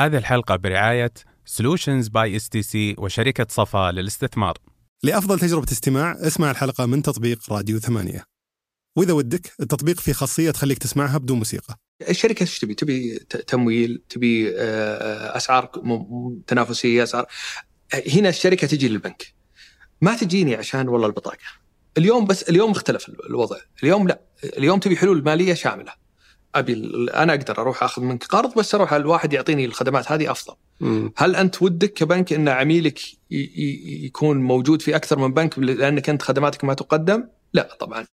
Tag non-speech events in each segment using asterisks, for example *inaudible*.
هذه الحلقة برعاية Solutions by STC وشركة صفا للاستثمار لأفضل تجربة استماع اسمع الحلقة من تطبيق راديو ثمانية وإذا ودك التطبيق فيه خاصية تخليك تسمعها بدون موسيقى الشركة إيش تبي؟ تبي تمويل، تبي آه، أسعار م- تنافسية، أسعار هنا الشركة تجي للبنك. ما تجيني عشان والله البطاقة. اليوم بس اليوم اختلف ال- الوضع، اليوم لا، اليوم تبي حلول مالية شاملة. أبي أنا أقدر أروح أخذ منك قرض بس أروح الواحد يعطيني الخدمات هذه أفضل. هل أنت ودك كبنك إن عميلك يكون موجود في أكثر من بنك لأنك أنت خدماتك ما تقدم؟ لا طبعا.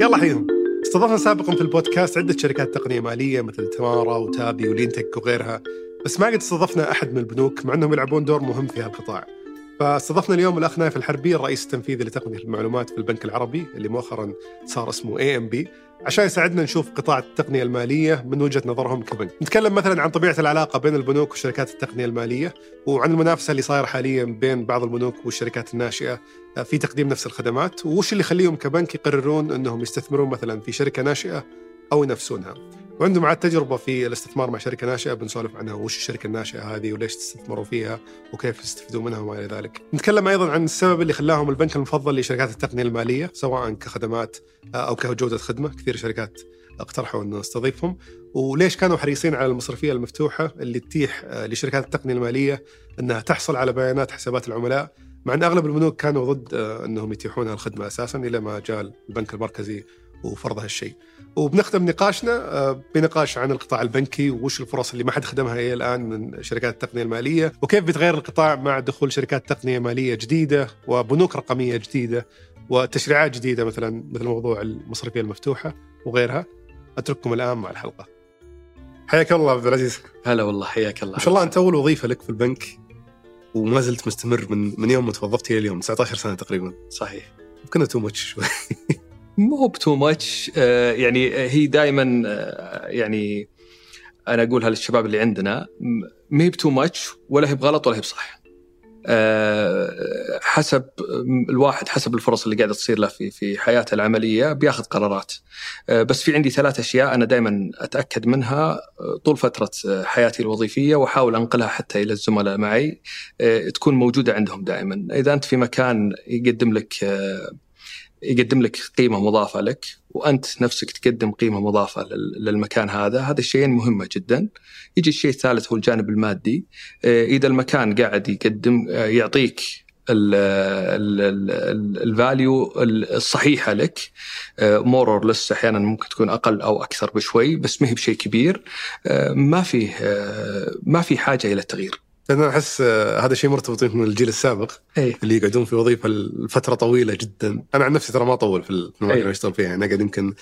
يلا حيهم استضفنا سابقا في البودكاست عدة شركات تقنية مالية مثل تمارا وتابي ولينتك وغيرها بس ما قد استضفنا أحد من البنوك مع أنهم يلعبون دور مهم في هالقطاع فاستضفنا اليوم الأخ نايف الحربي الرئيس التنفيذي لتقنية المعلومات في البنك العربي اللي مؤخرا صار اسمه anb عشان يساعدنا نشوف قطاع التقنية المالية من وجهة نظرهم كبنك نتكلم مثلا عن طبيعة العلاقة بين البنوك وشركات التقنية المالية وعن المنافسة اللي صايرة حاليا بين بعض البنوك والشركات الناشئة في تقديم نفس الخدمات وش اللي يخليهم كبنك يقررون إنهم يستثمرون مثلا في شركة ناشئة أو ينافسونها. وعندهم عاد تجربة في الاستثمار مع شركة ناشئة بنسولف عنها وش الشركة الناشئة هذه وليش تستثمروا فيها وكيف تستفيدون منها وما إلى ذلك. نتكلم أيضا عن السبب اللي خلاهم البنك المفضل لشركات التقنية المالية سواء كخدمات أو كجودة خدمة، كثير شركات اقترحوا أن نستضيفهم. وليش كانوا حريصين على المصرفية المفتوحة اللي تتيح لشركات التقنية المالية أنها تحصل على بيانات حسابات العملاء؟ مع أن أغلب البنوك كانوا ضد آه، أنهم يتيحون هالخدمه أساسا إلى ما جاء البنك المركزي وفرض هالشيء. وبنختم نقاشنا آه، بنقاش عن القطاع البنكي وش الفرص اللي ما حد خدمها إلى الآن من شركات التقنية المالية وكيف بيتغير القطاع مع دخول شركات تقنية مالية جديدة وبنوك رقمية جديدة وتشريعات جديدة مثلا مثل موضوع المصرفية المفتوحة وغيرها. أترككم الآن مع الحلقة. حياك الله عبد العزيز. هلا والله حياك الله. ما شاء الله أنت أول وظيفة لك في البنك وما زلت مستمر من من يوم ما توظفت إلى اليوم 19 سنة تقريبا صحيح. كأنه too much شوي *laughs* مو ب too much يعني هي دائما يعني أنا اقولها للشباب اللي عندنا ما هي ب too much ولا هي بغلط ولا هي بصح. آه، حسب الواحد حسب الفرص اللي قاعدة تصير له في في حياته العملية بياخذ قرارات. آه، بس في عندي ثلاث أشياء أنا دائما أتأكد منها آه، طول فترة آه، حياتي الوظيفية وأحاول أنقلها حتى إلى الزملاء معي آه، تكون موجودة عندهم دائما. إذا أنت في مكان يقدم لك آه، يقدم لك قيمة مضافة لك وأنت نفسك تقدم قيمة مضافة لل- للمكان هذا، هذا الشيئين مهمة جدا. يجي الشيء الثالث هو الجانب المادي، آه، إذا المكان قاعد يقدم آه، يعطيك ال value الصحيحة لك more or less أحيانا ممكن تكون أقل أو أكثر بشوي بس ما هي بشيء كبير آه، ما فيه ما في حاجة إلى التغيير. لأن أنا أحس آه، هذا شيء مرتبط من الجيل السابق اي اللي يقعدون في وظيفة لفترة طويلة جدا أنا عن نفسي ترى ما أطول في المكان أي. اللي أشتغل فيها أنا قاعد يمكن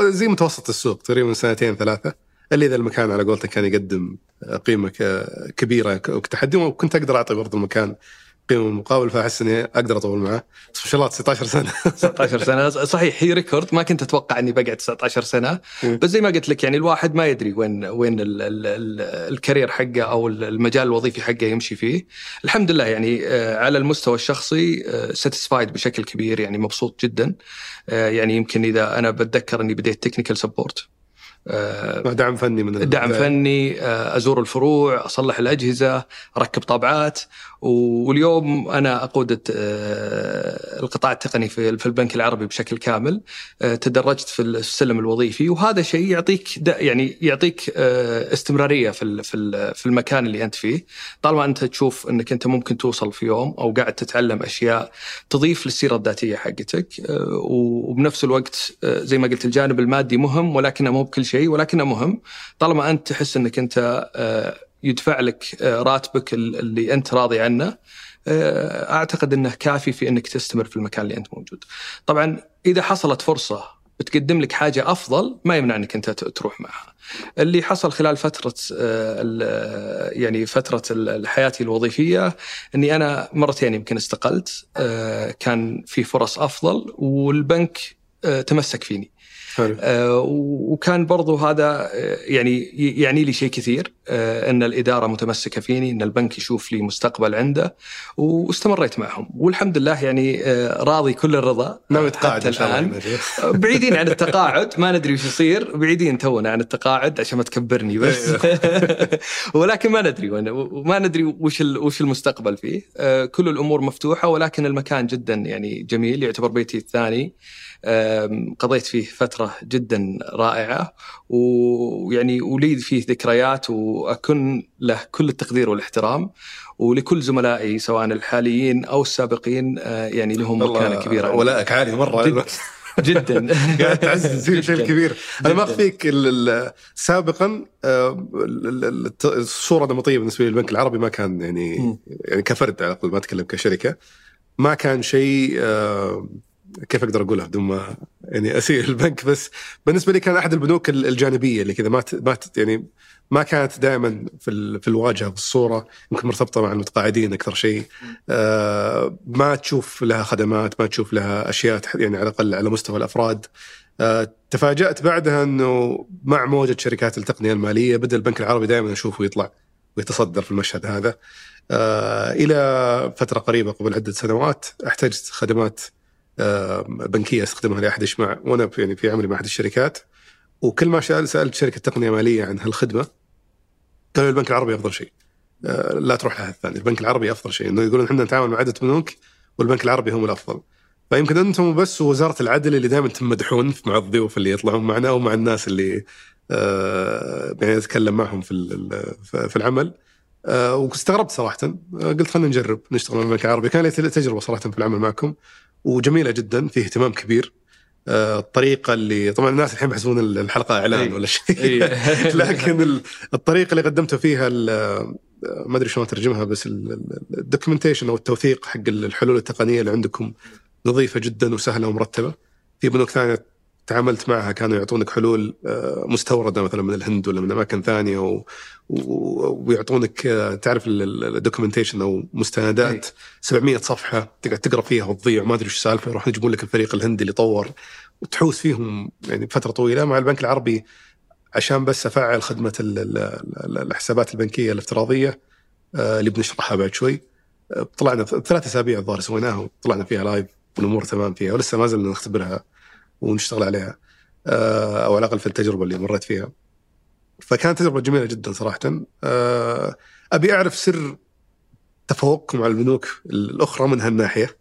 زي متوسط السوق تقريبا سنتين ثلاثة اللي إذا المكان على قولتك كان يقدم آه، قيمة كبيرة وكتحدي وكنت أقدر أعطي برضو المكان قيمه مقابل فاحس اني أقدر أطول معه. بس ما شاء الله 19 سنة. *laughs* 19 سنة. صحيح هي record. ما كنت أتوقع إني بقعد 19 سنة. مم. بس زي ما قلت لك يعني الواحد ما يدري وين وين ال ال ال ال career حقه أو المجال الوظيفي حقه يمشي فيه. الحمد لله يعني آه، على المستوى الشخصي satisfied بشكل كبير يعني مبسوط جدا. آه، يعني يمكن إذا أنا بتذكر إني بديت technical support دعم فني من دعم. فني آه، أزور الفروع أصلح الأجهزة أركب طابعات. واليوم أنا أقود آه، القطاع التقني في البنك العربي بشكل كامل. آه، تدرجت في السلم الوظيفي وهذا شيء يعطيك يعني يعطيك آه، استمرارية في في ال- في المكان اللي أنت فيه. طالما أنت تشوف إنك أنت ممكن توصل في يوم أو قاعد تتعلم أشياء تضيف للسيرة الذاتية حقتك وبنفس الوقت زي ما قلت الجانب المادي مهم ولكنه مو بكل شيء ولكنه مهم. طالما أنت تحس إنك أنت يدفع لك آه، راتبك ال- اللي أنت راضي عنه آه، أعتقد إنه كافي في إنك تستمر في المكان اللي أنت موجود. طبعا إذا حصلت فرصة بتقدم لك حاجة أفضل ما يمنع انك انت تروح معها. اللي حصل خلال فترة آه، يعني فترة حياتي الوظيفية إني أنا مرتين يمكن استقلت كان في فرص أفضل والبنك تمسك فيني حلو. آه، وكان برضو هذا آه، يعني يعني لي شيء كثير آه، إن الإدارة متمسكة فيني إن البنك يشوف لي مستقبل عنده واستمريت معهم. والحمد لله يعني راضي كل الرضا. ناوي تقاعد الآن. *laughs* بعيدين عن التقاعد ما ندري وش يصير. بعيدين تونا عن التقاعد عشان ما تكبرني بس. *laughs* ولكن ما ندري وما ندري وش وش المستقبل فيه. كل الأمور مفتوحة ولكن المكان جدا يعني جميل يعتبر بيتي الثاني. قضيت فيه فترة جدا رائعة ويعني ولي فيه ذكريات وأكن له كل التقدير والإحترام ولكل زملائي سواء الحاليين أو السابقين آه، يعني لهم مكانة كبيرة ولائك عالي مرة جدا. *laughs* جدا. *laughs* قاعد تعزز شيء كبير. أنا ما أخفيك سابقا آه، الصورة النمطية بالنسبة لي للبنك العربي ما كان يعني يعني كفرد على ما أتكلم كشركة. ما كان شيء آه، كيف أقدر أقولها بدون ما يعني أسيء *laughs* البنك؟ بس بالنسبة لي كان أحد البنوك الجانبية اللي كذا ما ما يعني ما كانت دائما في في الواجهة في الصورة يمكن مرتبطة مع المتقاعدين أكثر شيء. آه ما تشوف لها خدمات ما تشوف لها أشياء يعني على الأقل على مستوى الأفراد. آه تفاجأت بعدها إنه مع موجة شركات التقنية المالية بدأ البنك العربي دائما اشوفه يطلع ويتصدر في المشهد هذا. آه إلى فترة قريبة قبل عدة سنوات احتجت خدمات بنكية استخدمها لأحد مع وأنا يعني في عملي مع أحد الشركات. وكل ما سألت شركة تقنية مالية عن هالخدمة قالوا البنك العربي أفضل شيء. آه، لا تروح لها الثاني البنك العربي أفضل شيء إنه يقولون إحنا نتعامل مع عدة بنوك والبنك العربي هم الأفضل. فيمكن أنتم بس وزارة العدل اللي دائما تمدحون مع الضيوف اللي يطلعون معنا ومع الناس اللي آه، يعني نتكلم معهم في في العمل. آه، واستغربت صراحة. قلت خلينا نجرب نشتغل مع البنك العربي. كان لي تجربة صراحة في العمل معكم. وجميلة جدا في اهتمام كبير. آه، الطريقة اللي طبعا الناس الحين بيحسبون الحلقة إعلان ولا شيء. *laughs* لكن الطريقة اللي قدمتوا فيها ما أدري شلون أترجمها بس ال documentation أو التوثيق حق الحلول التقنية اللي عندكم نظيفة جدا وسهلة ومرتبة. في بنوك ثانية تعاملت معها كانوا يعطونك حلول آه، مستوردة مثلا من الهند ولا من أماكن ثانية و... ويعطونك آه، تعرف ال documentation أو مستندات. 700 صفحة تقعد تقرأ فيها وتضيع ما أدري إيش السالفة يروحون يجيبون لك الفريق الهندي اللي طور. وتحوس فيهم يعني فتره طويلة مع البنك العربي عشان بس أفعل خدمة الحسابات البنكية الافتراضية. آه، اللي بنشرحها بعد شوي. طلعنا ثلاث أسابيع الظاهر سويناها وطلعنا فيها لايف والأمور تمام فيها ولسه ما زلنا نختبرها. ونشتغل عليها آه، أو على الأقل في التجربة اللي مريت فيها. فكانت تجربة جميلة جدا صراحة. آه، أبي أعرف سر تفوقكم على البنوك الأخرى من هالناحية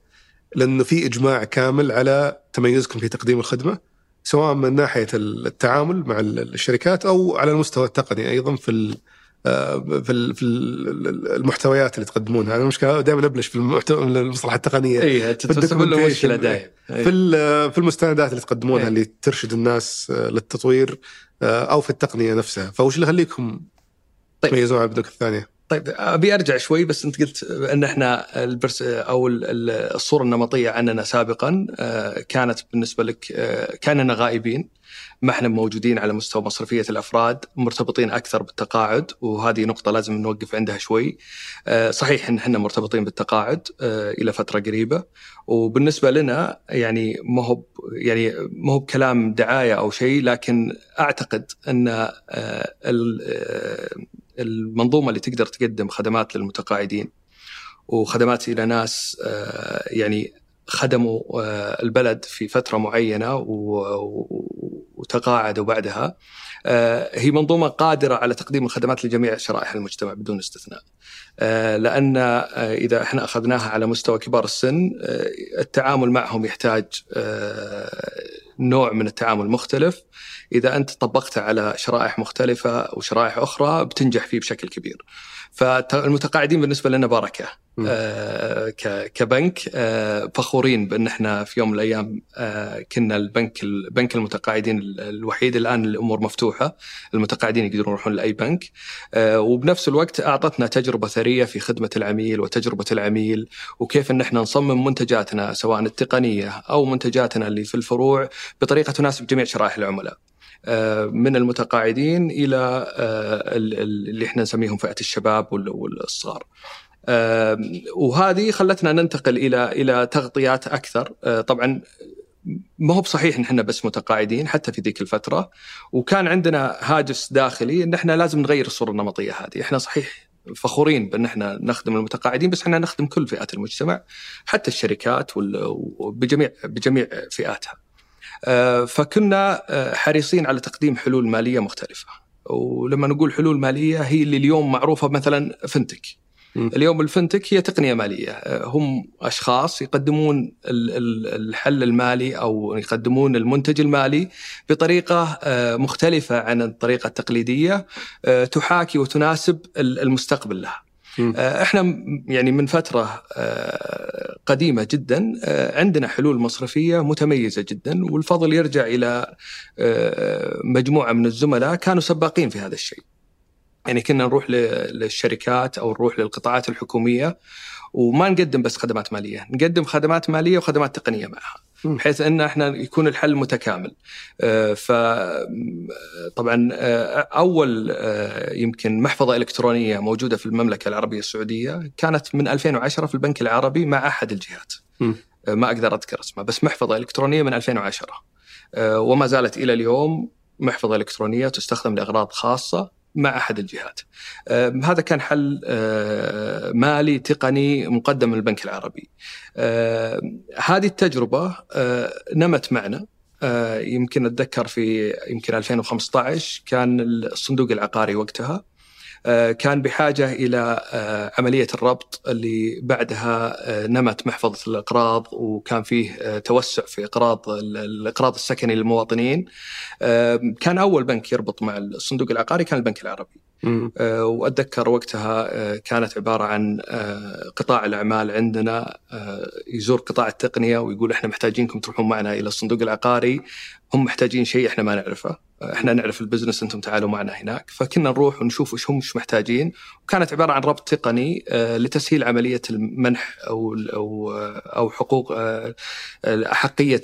لأنه في إجماع كامل على تميزكم في تقديم الخدمة سواء من ناحية التعامل مع الشركات أو على المستوى التقني أيضا في في في المحتويات اللي تقدمونها. أنا المشكلة دائما أبلش في المحتوى المصطلحات التقنية. اي تسبب له مشكله دائما في في المستندات اللي تقدمونها اللي ترشد الناس آه، للتطوير آه، أو في التقنية نفسها. فوش اللي يخليكم طيب. تميزون عن البنوك الثانية؟ طيب أبي أرجع شوي بس أنت قلت أن إحنا البرس أو الصورة النمطية عننا سابقا كانت بالنسبة لك كأننا غائبين. ما إحنا موجودين على مستوى مصرفية الأفراد مرتبطين أكثر بالتقاعد وهذه نقطة لازم نوقف عندها شوي. آه، صحيح إن إحنا مرتبطين بالتقاعد آه، إلى فترة قريبة. وبالنسبة لنا يعني ما هو يعني ما هو بكلام دعاية أو شيء لكن أعتقد أن آه، المنظومة اللي تقدر تقدم خدمات للمتقاعدين وخدمات إلى ناس يعني خدموا البلد في فترة معينة وتقاعدوا بعدها آه، هي منظومة قادرة على تقديم الخدمات لجميع شرائح المجتمع بدون استثناء. آه، لأن آه، إذا إحنا أخذناها على مستوى كبار السن التعامل معهم يحتاج نوع من التعامل مختلف. إذا أنت طبقته على شرائح مختلفة وشرائح أخرى بتنجح فيه بشكل كبير. فالمتقاعدين بالنسبة لنا بركه آه كبنك. آه فخورين بأن إحنا في يوم من الأيام آه كنا البنك البنك المتقاعدين الوحيد الآن الأمور مفتوحة. المتقاعدين يقدرون يروحون لأي بنك. آه وبنفس الوقت أعطتنا تجربة ثرية في خدمة العميل وتجربة العميل وكيف إن إحنا نصمم منتجاتنا سواء التقنية أو منتجاتنا اللي في الفروع بطريقة تناسب جميع شرائح العملاء. آه، من المتقاعدين إلى آه، اللي إحنا نسميهم فئة الشباب والصغار. وهذه خلتنا ننتقل إلى إلى تغطيات أكثر طبعا ما هو بصحيح إن إحنا بس متقاعدين حتى في ذيك الفترة وكان عندنا هاجس داخلي إن إحنا لازم نغير الصورة النمطية هذه، إحنا صحيح فخورين بإن إحنا نخدم المتقاعدين بس إحنا نخدم كل فئات المجتمع حتى الشركات وبجميع بجميع فئاتها. آه، فكنا آه، حريصين على تقديم حلول مالية مختلفة. ولما نقول حلول مالية هي اللي اليوم معروفة مثلا فنتك. اليوم الفنتك هي تقنية مالية آه، هم أشخاص يقدمون الحل المالي أو يقدمون المنتج المالي بطريقة مختلفة عن الطريقة التقليدية تحاكي وتناسب المستقبل لها. آه، إحنا يعني من فترة آه، قديمة جدا آه، عندنا حلول مصرفية متميزة جدا والفضل يرجع إلى مجموعة من الزملاء كانوا سباقين في هذا الشيء. يعني كنا نروح للشركات أو نروح للقطاعات الحكومية وما نقدم بس خدمات مالية، نقدم خدمات مالية وخدمات تقنية معها. بحيث أن إحنا يكون الحل متكامل. آه، ف طبعا آه، أول آه، يمكن محفظة إلكترونية موجودة في المملكة العربية السعودية كانت من 2010 في البنك العربي مع أحد الجهات. ما أقدر أذكر اسمها بس محفظة إلكترونية من 2010 وما زالت إلى اليوم محفظة إلكترونية تستخدم لأغراض خاصة مع أحد الجهات. هذا كان حل مالي تقني مقدم من البنك العربي. هذه التجربة نمت معنا يمكن أتذكر في يمكن 2015 كان الصندوق العقاري وقتها آه، كان بحاجة إلى آه، عملية الربط اللي بعدها آه، نمت محفظة الإقراض وكان فيه توسع في إقراض الإقراض السكني للمواطنين. كان أول بنك يربط مع الصندوق العقاري كان البنك العربي. وأتذكر وقتها كانت عبارة عن قطاع الأعمال عندنا يزور قطاع التقنية ويقول إحنا محتاجينكم تروحون معنا إلى الصندوق العقاري. هم محتاجين شيء إحنا ما نعرفه إحنا نعرف البزنس أنتم تعالوا معنا هناك فكنا نروح ونشوف وش هم مش محتاجين وكانت عبارة عن ربط تقني آه، لتسهيل عملية المنح أو أو أو حقوق آه، احقيه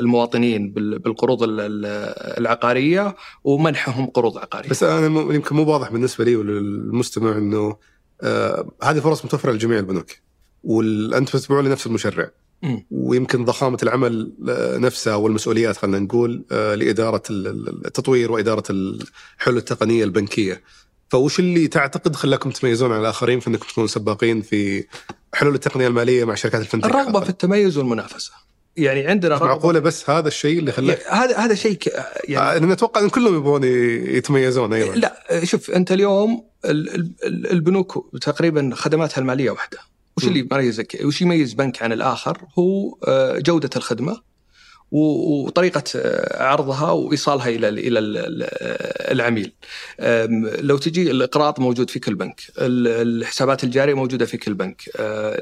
المواطنين بالقروض العقارية ومنحهم قروض عقارية. بس أنا يمكن مو واضح بالنسبة لي وللمستمع إنه آه هذه فرص متوفرة لجميع البنوك وأنتم تتبعون لنفس المشرع. ويمكن ضخامة العمل آه، نفسها والمسؤوليات خلينا نقول آه، لإدارة التطوير وإدارة الحلول التقنية البنكية. فوش اللي تعتقد خلاكم تميزون عن الآخرين في إنكم تكونوا سباقين في حلول التقنية المالية مع شركات الفنتك؟ الرغبة في التميز والمنافسة. يعني عندنا معقولة بس هذا الشيء اللي خلاك هذا هذا شيء يعني أنا أتوقع إن كلهم يبغون يتميزون أيضا لا شوف أنت اليوم البنوك تقريبا خدماتها المالية واحدة وش اللي يميزك وش يميز بنك عن الآخر هو آه، جودة الخدمة وطريقه آه، عرضها وإيصالها إلى إلى العميل. لو تجي الإقراض موجود في كل بنك، الحسابات الجارية موجودة في كل بنك، آه،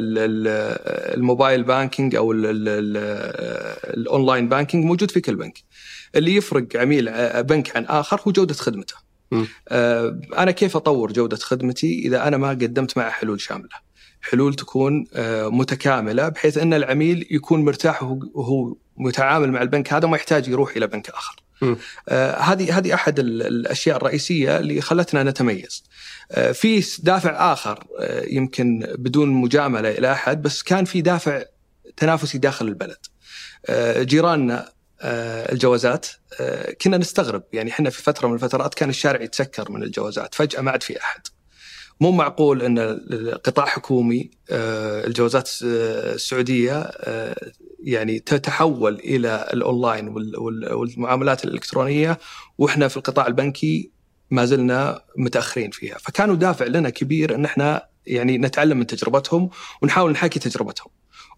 ال mobile banking أو ال online banking موجود في كل بنك. اللي يفرق عميل بنك عن آخر هو جودة خدمته. أنا كيف أطور جودة خدمتي إذا أنا ما قدمت معه حلول شاملة؟ حلول تكون آه، متكاملة بحيث إن العميل يكون مرتاح وهو متعامل مع البنك هذا وما يحتاج يروح إلى بنك آخر. آه، هذه هذه أحد الأشياء الرئيسية اللي خلتنا نتميز. آه، في دافع آخر يمكن بدون مجاملة إلى أحد بس كان في دافع تنافسي داخل البلد. جيراننا الجوازات كنا نستغرب يعني إحنا في فترة من الفترات كان الشارع يتسكر من الجوازات فجأة ما عاد في أحد. مو معقول أن قطاع حكومي آه، الجوازات السعودية آه، يعني تتحول إلى الأونلاين والمعاملات الإلكترونية وإحنا في القطاع البنكي ما زلنا متأخرين فيها، فكانوا دافع لنا كبير أن إحنا يعني نتعلم من تجربتهم ونحاول نحاكي تجربتهم.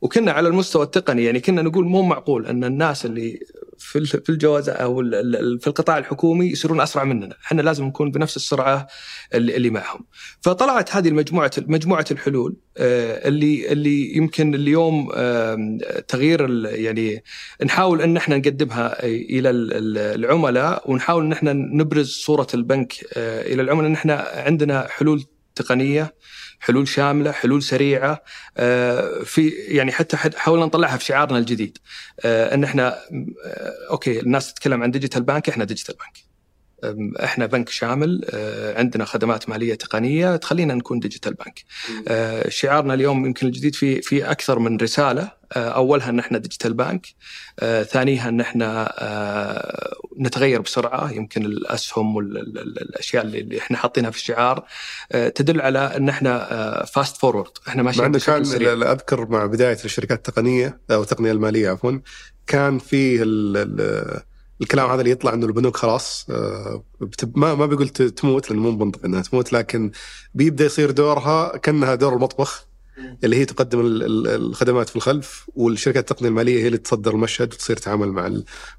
وكنا على المستوى التقني يعني كنا نقول مو معقول أن الناس اللي في في الجواز أو في القطاع الحكومي يصيرون أسرع مننا، إحنا لازم نكون بنفس السرعة اللي معهم. فطلعت هذه المجموعة مجموعة الحلول آه، اللي اللي يمكن اليوم تغيير يعني نحاول إن إحنا نقدمها إلى العملاء ونحاول إن إحنا نبرز صورة البنك آه، إلى العملاء إن إحنا عندنا حلول تقنية حلول شاملة حلول سريعة آه، في يعني حتى حاولنا نطلعها في شعارنا الجديد آه، إن إحنا آه، okay الناس تتكلم عن digital bank إحنا digital bank إحنا بنك شامل آه، عندنا خدمات مالية تقنية تخلينا نكون digital bank. آه، شعارنا اليوم يمكن الجديد في في أكثر من رسالة. آه، أولها إن إحنا digital bank ثانيها إن إحنا نتغير بسرعة. يمكن الأسهم والاشياء اللي إحنا حاطينها في الشعار تدل على إن إحنا fast forward إحنا مع ماشيين انه كان أذكر مع بداية الشركات التقنية أو التقنية المالية عفوا كان في ال ال الكلام هذا اللي يطلع إنه البنوك خلاص آه، ما ما بيقول تموت لأنه مو منطقي إنها تموت لكن بيبدأ يصير دورها كأنها دور المطبخ اللي هي تقدم ال- ال- الخدمات في الخلف والشركات التقنية المالية هي اللي تصدر المشهد وتصير تتعامل مع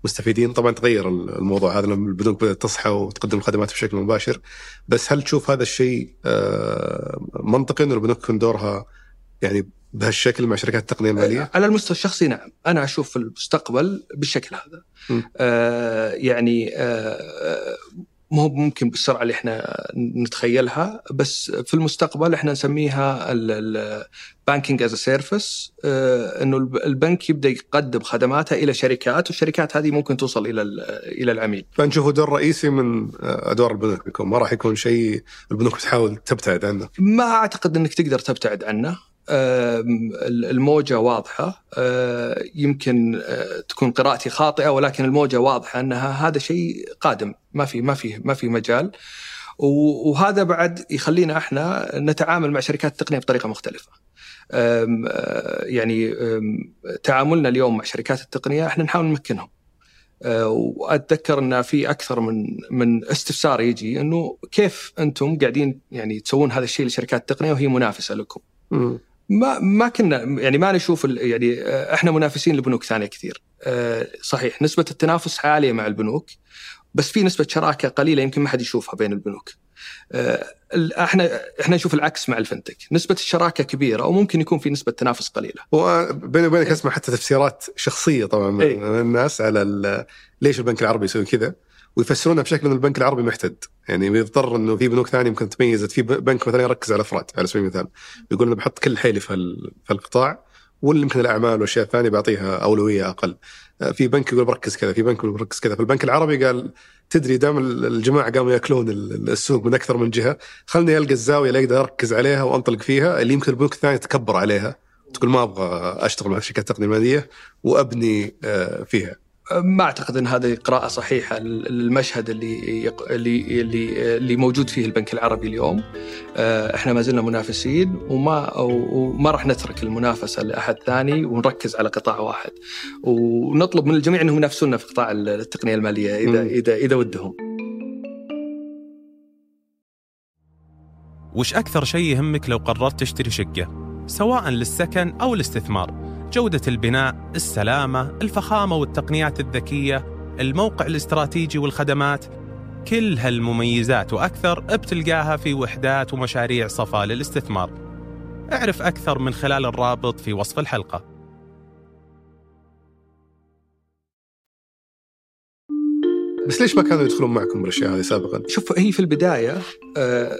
المستفيدين. طبعا تغير ال- الموضوع هذا لما البنوك بدأت تصحى وتقدم الخدمات بشكل مباشر. بس هل تشوف هذا الشيء آه، منطقي إنه البنوك يكون دورها يعني بهالشكل مع شركات التقنية المالية؟ على المستوى الشخصي نعم أنا أشوف المستقبل بالشكل هذا م. آه يعني آه مو ممكن بالسرعة اللي إحنا نتخيلها بس في المستقبل إحنا نسميها ال banking as service إنه الب- البنك يبدأ يقدم خدماته إلى شركات والشركات هذه ممكن توصل إلى ال- إلى العميل فنشوفه دور رئيسي من آه، أدوار البنوك بيكون ما راح يكون شيء البنوك بتحاول تبتعد عنه. ما أعتقد إنك تقدر تبتعد عنه الموجة واضحة آه، يمكن آه، تكون قراءتي خاطئة ولكن الموجة واضحة أنها هذا شيء قادم ما في ما في ما في مجال وهذا بعد يخلينا إحنا نتعامل مع شركات التقنية بطريقة مختلفة. آه، يعني تعاملنا اليوم مع شركات التقنية إحنا نحاول نمكنهم. وأتذكر إن في أكثر من من استفسار يجي إنه كيف أنتم قاعدين يعني تسوون هذا الشيء لشركات التقنية وهي منافسة لكم؟ مم. ما ما كنا يعني ما نشوف يعني آه، إحنا منافسين لبنوك ثانية كثير. آه، صحيح نسبة التنافس عالية مع البنوك بس في نسبة شراكة قليلة يمكن ما حد يشوفها بين البنوك. آه، إحنا إحنا نشوف العكس مع الفنتك، نسبة الشراكة كبيرة وممكن يكون في نسبة تنافس قليلة. وبيني وبينك أسمع حتى تفسيرات شخصية طبعا من إيه. من الناس على ليش البنك العربي يسوي كذا ويفسرونها بشكل ان البنك العربي محتد. يعني بيضطر إنه في بنوك ثانية ممكن تميزت في بنك مثلا يركز على الافراد على سبيل المثال. بيقول أنا بحط كل حيلي في في القطاع واللي يمكن الأعمال والاشياء الثانية بعطيها أولوية أقل. آه، في بنك يقول بركز كذا في بنك يقول بركز كذا. فالبنك العربي قال تدري دام ال- الجماعة قاموا يأكلون ال- السوق من أكثر من جهة خلني ألقى الزاوية اللي أقدر أركز عليها وأنطلق فيها اللي يمكن البنوك الثانية تكبر عليها تقول ما أبغى أشتغل مع شركات التقنيه الماليه وأبني آه، فيها. ما أعتقد إن هذه قراءة صحيحة للمشهد اللي يق... اللي اللي اللي موجود فيه البنك العربي اليوم آه، إحنا ما زلنا منافسين وما وما راح نترك المنافسة لأحد ثاني ونركز على قطاع واحد ونطلب من الجميع أنهم ينافسونا في قطاع التقنية المالية اذا مم. اذا إذا ودهم وش أكثر شيء يهمك لو قررت تشتري شقة؟ سواء للسكن أو الاستثمار جودة البناء، السلامة، الفخامة والتقنيات الذكية، الموقع الاستراتيجي والخدمات كل هالمميزات وأكثر بتلقاها في وحدات ومشاريع صفا للاستثمار اعرف أكثر من خلال الرابط في وصف الحلقة بس ليش ما كانوا يدخلون معكم بالأشياء هذه سابقا؟ شوف هي في البداية آه،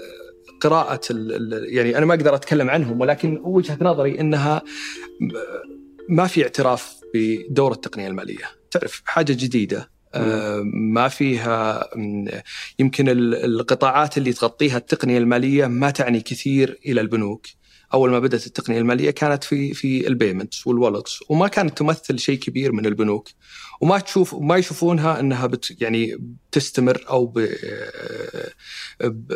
قراءة ال- ال- يعني أنا ما أقدر أتكلم عنهم ولكن وجهة نظري أنها ما في اعتراف بدور التقنية المالية. تعرف حاجة جديدة. آه، ما فيها يمكن ال- القطاعات اللي تغطيها التقنية المالية ما تعني كثير إلى البنوك. أول ما بدأت التقنية المالية كانت في في ال payments وال wallets وما كانت تمثل شيء كبير من البنوك. وما تشوف ما يشوفونها إنها بت يعني تستمر أو ب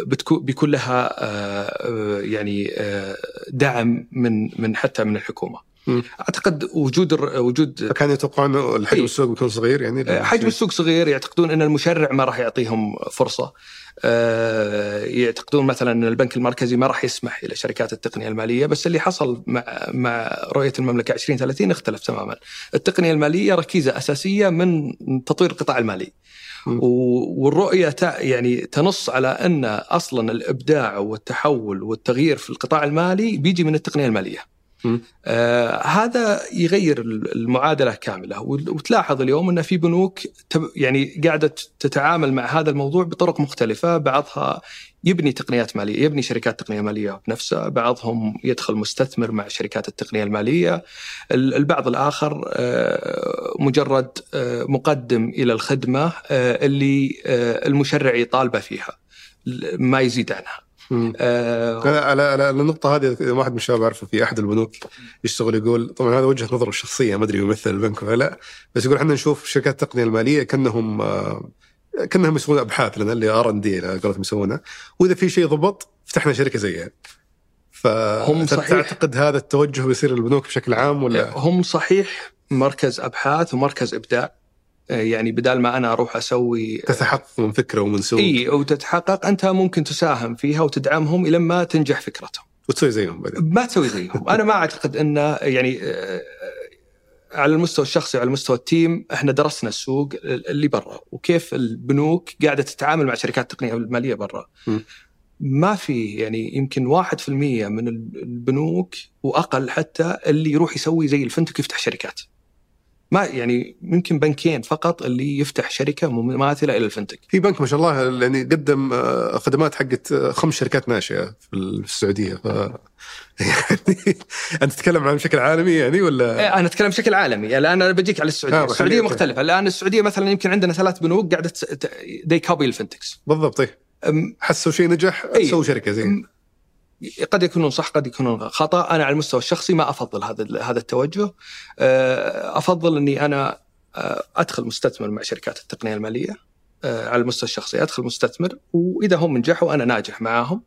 بتكون بيكون لها آه، يعني آه، دعم من من حتى من الحكومة. مم. أعتقد وجود الر- وجود فكانوا يتوقعون الحجم إيه. السوق بيكون صغير يعني حجم السوق صغير يعتقدون إن المشرع ما راح يعطيهم فرصة آه، يعتقدون مثلا إن البنك المركزي ما راح يسمح إلى شركات التقنية المالية بس اللي حصل مع مع رؤية المملكة 2030 اختلف تماما التقنية المالية ركيزة أساسية من تطوير القطاع المالي والرؤية يعني تنص على أن أصلا الإبداع والتحول والتغيير في القطاع المالي بيجي من التقنية المالية. آه هذا يغير المعادلة كاملة. وت- وتلاحظ اليوم إن في بنوك يعني قاعدة تتعامل مع هذا الموضوع بطرق مختلفة. بعضها يبني تقنيات مالية، يبني شركات تقنية مالية بنفسه، بعضهم يدخل مستثمر مع شركات التقنية المالية، البعض الآخر آه، مجرد آه، مقدم إلى الخدمة آه، اللي المشرع يطالبه فيها ما يزيد عنها. آه على على النقطة هذه واحد من الشباب أعرفه في أحد البنوك يشتغل يقول طبعا هذا وجهة نظره الشخصية ما أدري يمثل البنك ولا لا بس يقول إحنا نشوف شركات التقنية المالية كأنهم آه كأنهم يسوون أبحاث لنا اللي ار ان دي على قولتهم يسوونها وإذا في شيء ضبط فتحنا شركة زيها. فهم صحيح. تعتقد هذا التوجه بيصير للبنوك بشكل عام ولا؟ هم صحيح مركز أبحاث ومركز إبداع يعني بدال ما أنا أروح أسوي تتحقق من فكرة ومن سوق اي وتتحقق أنت ممكن تساهم فيها وتدعمهم إلى ما تنجح فكرتهم. وتسوي زيهم بعدين. ما تسوي زيهم. أنا ما أعتقد انه يعني آه، على المستوى الشخصي وعلى مستوى التيم إحنا درسنا السوق اللي برا وكيف البنوك قاعدة تتعامل مع شركات التقنيه الماليه برا. ما في يعني يمكن 1% من البنوك وأقل حتى اللي يروح يسوي زي الفنتك يفتح شركات. ما يعني يمكن بنكين فقط اللي يفتح شركة مماثلة إلى الفنتك. في بنك ما شاء الله يعني قدم آه، خدمات حقت آه، خمس شركات ناشئة في السعودية ف *laughs* يعني أنت تتكلم عن بشكل عالمي يعني ولا؟ إيه، أنا أتكلم بشكل عالمي الآن أنا بجيك على السعودية، آه السعودية مختلفة، الآن السعودية مثلا يمكن عندنا ثلاث بنوك قاعدة to copy ال fintechs. بالضبط طيب. حسوا شيء نجح سووا شركة زي قد يكونون صح قد يكونون خطأ. أنا على المستوى الشخصي ما أفضل هذا هذا التوجه. آه، أفضل أني أنا آه، أدخل مستثمر مع شركات التقنية المالية. آه، على المستوى الشخصي أدخل مستثمر وإذا هم نجحوا أنا ناجح معاهم.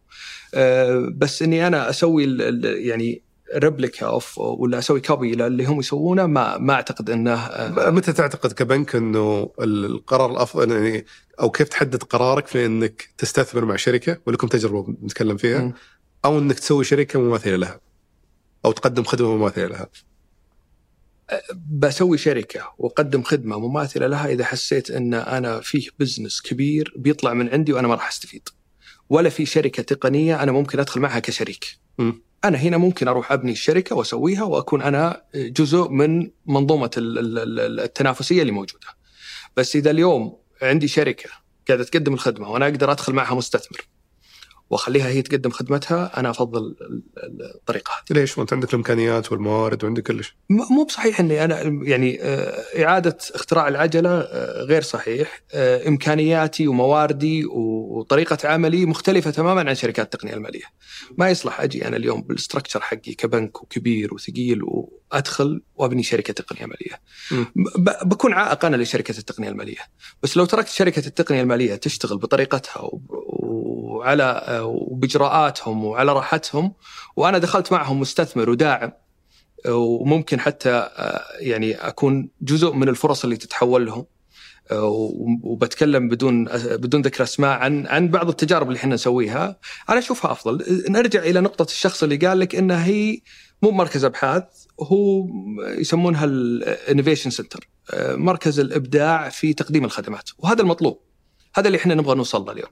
بس أني أنا أسوي يعني replica of ولا أسوي copy اللي هم يسوونه ما ما أعتقد أنه متى تعتقد كبنك إنه القرار الأفضل يعني أو كيف تحدد قرارك في إنك تستثمر مع شركة؟ ولكم تجربة نتكلم فيها. م. أو إنك تسوي شركة مماثلة لها أو تقدم خدمة مماثلة لها. بسوي شركة وأقدم خدمة مماثلة لها إذا حسيت إن أنا فيه business كبير بيطلع من عندي وأنا ما راح أستفيد. ولا في شركة تقنية أنا ممكن أدخل معها كشريك. م. أنا هنا ممكن أروح أبني الشركة وأسويها وأكون أنا جزء من منظومة التنافسية اللي موجودة. بس إذا اليوم عندي شركة قاعدة تقدم الخدمة وأنا أقدر أدخل معها مستثمر وأخليها هي تقدم خدمتها أنا أفضل الطريقة هذه. ليش؟ وأنت عندك الإمكانيات والموارد وعندك كلش. مو بصحيح إني أنا يعني آه، إعادة اختراع العجلة آه، غير صحيح، آه، إمكانياتي ومواردي وطريقة عملي مختلفة تماما عن شركات التقنية المالية. ما يصلح أجي أنا اليوم بالستركتشر حقي كبنك وكبير وثقيل وادخل وأبني شركة تقنية مالية. بكون عائق أنا لشركة التقنية المالية، بس لو تركت شركة التقنية المالية تشتغل بطريقتها وعلى وبإجراءاتهم وعلى راحتهم وأنا دخلت معهم مستثمر وداعم وممكن حتى يعني أكون جزء من الفرص اللي تتحول لهم وبتكلم بدون بدون ذكر أسماء عن عن بعض التجارب اللي إحنا نسويها. أنا أشوفها أفضل. نرجع إلى نقطة الشخص اللي قال لك انها هي مو مركز أبحاث هو يسمونها ال innovation center مركز الإبداع في تقديم الخدمات وهذا المطلوب هذا اللي إحنا نبغى نوصل له اليوم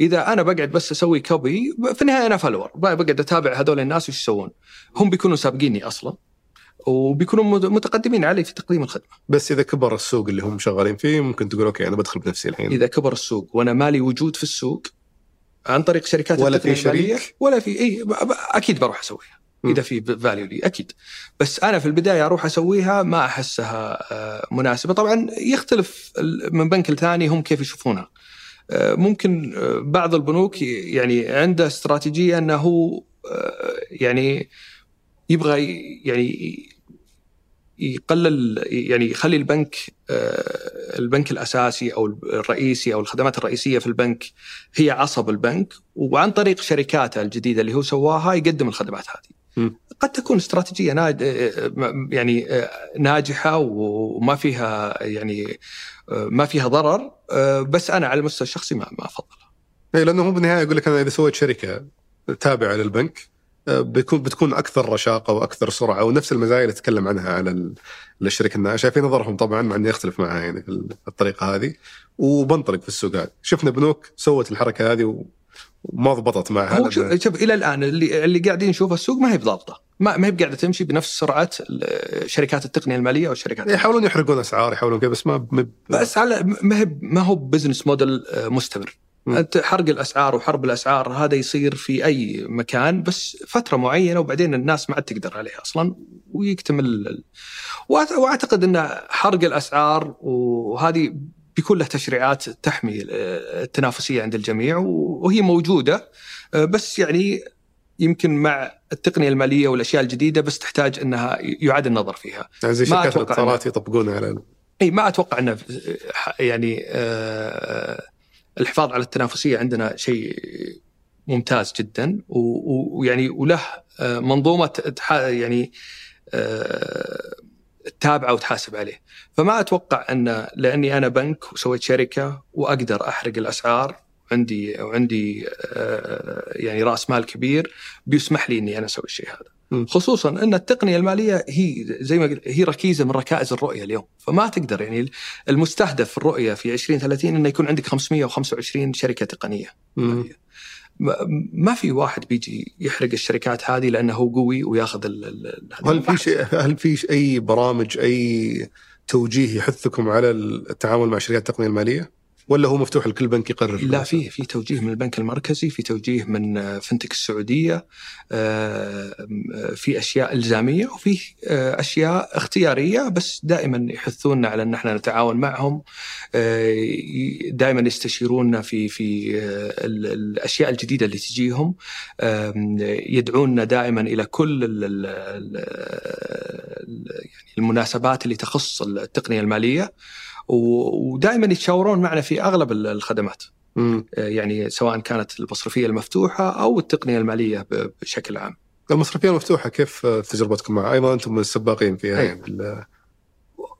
إذا أنا بقعد بس أسوي copy في النهاية أنا follower بقعد أتابع هذول الناس وش يسوون هم بيكونوا سابقيني أصلا وبيكونوا متقدمين علي في تقديم الخدمة. بس إذا كبر السوق اللي هم شغالين فيه ممكن تقول okay أنا بدخل بنفسي الحين. إذا كبر السوق وأنا مالي وجود في السوق عن طريق شركات ولا في شريك ولا في اي أكيد بروح أسويها. إذا في فاليو لي أكيد. بس أنا في البداية أروح أسويها ما أحسها آه، مناسبة. طبعا يختلف من بنك لثاني هم كيف يشوفونها آه، ممكن آه، بعض البنوك يعني عنده استراتيجية أنه هو يعني يبغى يعني يقلل يعني يخلي البنك البنك الأساسي أو الرئيسي أو الخدمات الرئيسية في البنك هي عصب البنك. وعن طريق شركاته الجديدة اللي هو سواها يقدم الخدمات هذه. قد تكون استراتيجية ناج... يعني ناجحة وما فيها يعني ما فيها ضرر بس أنا على المستوى الشخصي ما ما افضلها. اي لأنه هو بالنهاية يقول لك أنا إذا سويت شركة تابعة للبنك بيكون بتكون أكثر رشاقة وأكثر سرعة ونفس المزايا اللي تتكلم عنها على الشركة الناشئه في نظرهم طبعا مع إني أختلف معها يعني في الطريقة هذه وبنطلق في السوق هذا شفنا بنوك سوت الحركة هذه ما ضبطت معها هو شوف, شوف إلى الآن اللي اللي قاعدين نشوفه السوق ما هي بضابطة. ما ما هي قاعدة تمشي بنفس سرعة شركات التقنية المالية أو الشركات يحاولون يحرقون أسعار يحاولون كذا بس ما بس على ما هي ما هو business model مستمر. مم. أنت حرق الأسعار وحرب الأسعار هذا يصير في أي مكان بس فترة معينة وبعدين الناس ما عاد تقدر عليه أصلا ويكتمل وأعتقد إن حرق الأسعار وهذه بيكون له تشريعات تحمي التنافسية عند الجميع وهي موجودة. بس يعني يمكن مع التقنية المالية والأشياء الجديدة بس تحتاج أنها يعاد النظر فيها. يعني زي ما شركات الاتصالات يطبقونها على إي ما أتوقع انه يعني آه، الحفاظ على التنافسية عندنا شيء ممتاز جدا. ويعني وله آه، منظومة يعني آه، تتابعه وتحاسب عليه. فما أتوقع أن لأني أنا بنك وسويت شركة وأقدر أحرق الأسعار عندي وعندي آه، يعني رأس مال كبير بيسمح لي إني أنا أسوي الشيء هذا. خصوصا أن التقنية المالية هي زي ما قلت هي ركيزة من ركائز الرؤية اليوم. فما تقدر يعني المستهدف في الرؤية في 2030 إنه يكون عندك 525 شركة تقنية. مم. ما- في واحد بيجي يحرق الشركات هذه لأنه هو قوي وياخذ ال-. هل في شيء هل في أي برامج أي توجيه يحثكم على التعامل مع شركات التقنية المالية؟ ولا هو مفتوح لكل بنك يقرر؟ لا في في توجيه من البنك المركزي في توجيه من آه، فنتك السعودية آه، آه، في أشياء إلزامية وفي أشياء اختيارية بس دائما يحثوننا على أن إحنا نتعاون معهم دائما يستشيرونا في في ال- الأشياء الجديدة اللي تجيهم آم، يدعونا دائما إلى كل يعني المناسبات اللي تخص التقنية المالية ودائما يتشاورون معنا في أغلب ال- الخدمات مم. يعني سواء كانت المصرفيه المفتوحة أو التقنية المالية بشكل عام. المصرفيه المفتوحة كيف تجربتكم معها؟ أيضا أنتم من السباقين فيها أي. يعني ال-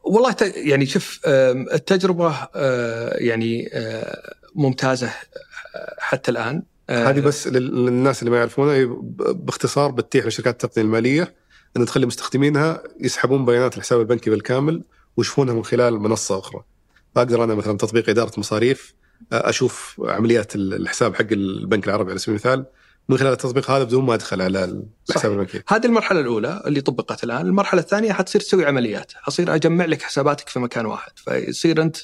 والله يعني شوف التجربة آه، يعني آه، ممتازة آه، حتى الآن آه، هذه بس لل- للناس اللي ما يعرفونها باختصار بتتيح لشركات التقنية المالية ان تخلي مستخدمينها يسحبون بيانات الحساب البنكي بالكامل ويشوفونها من خلال منصة أخرى. فاقدر أنا مثلا تطبيق إدارة مصاريف أشوف عمليات ال- الحساب حق البنك العربي على سبيل المثال من خلال التطبيق هذا بدون ما أدخل على الحساب. البنكي. هذه المرحلة الأولى اللي طبقت الآن، المرحلة الثانية حتصير تسوي عمليات، حصير أجمع لك حساباتك في مكان واحد، فيصير أنت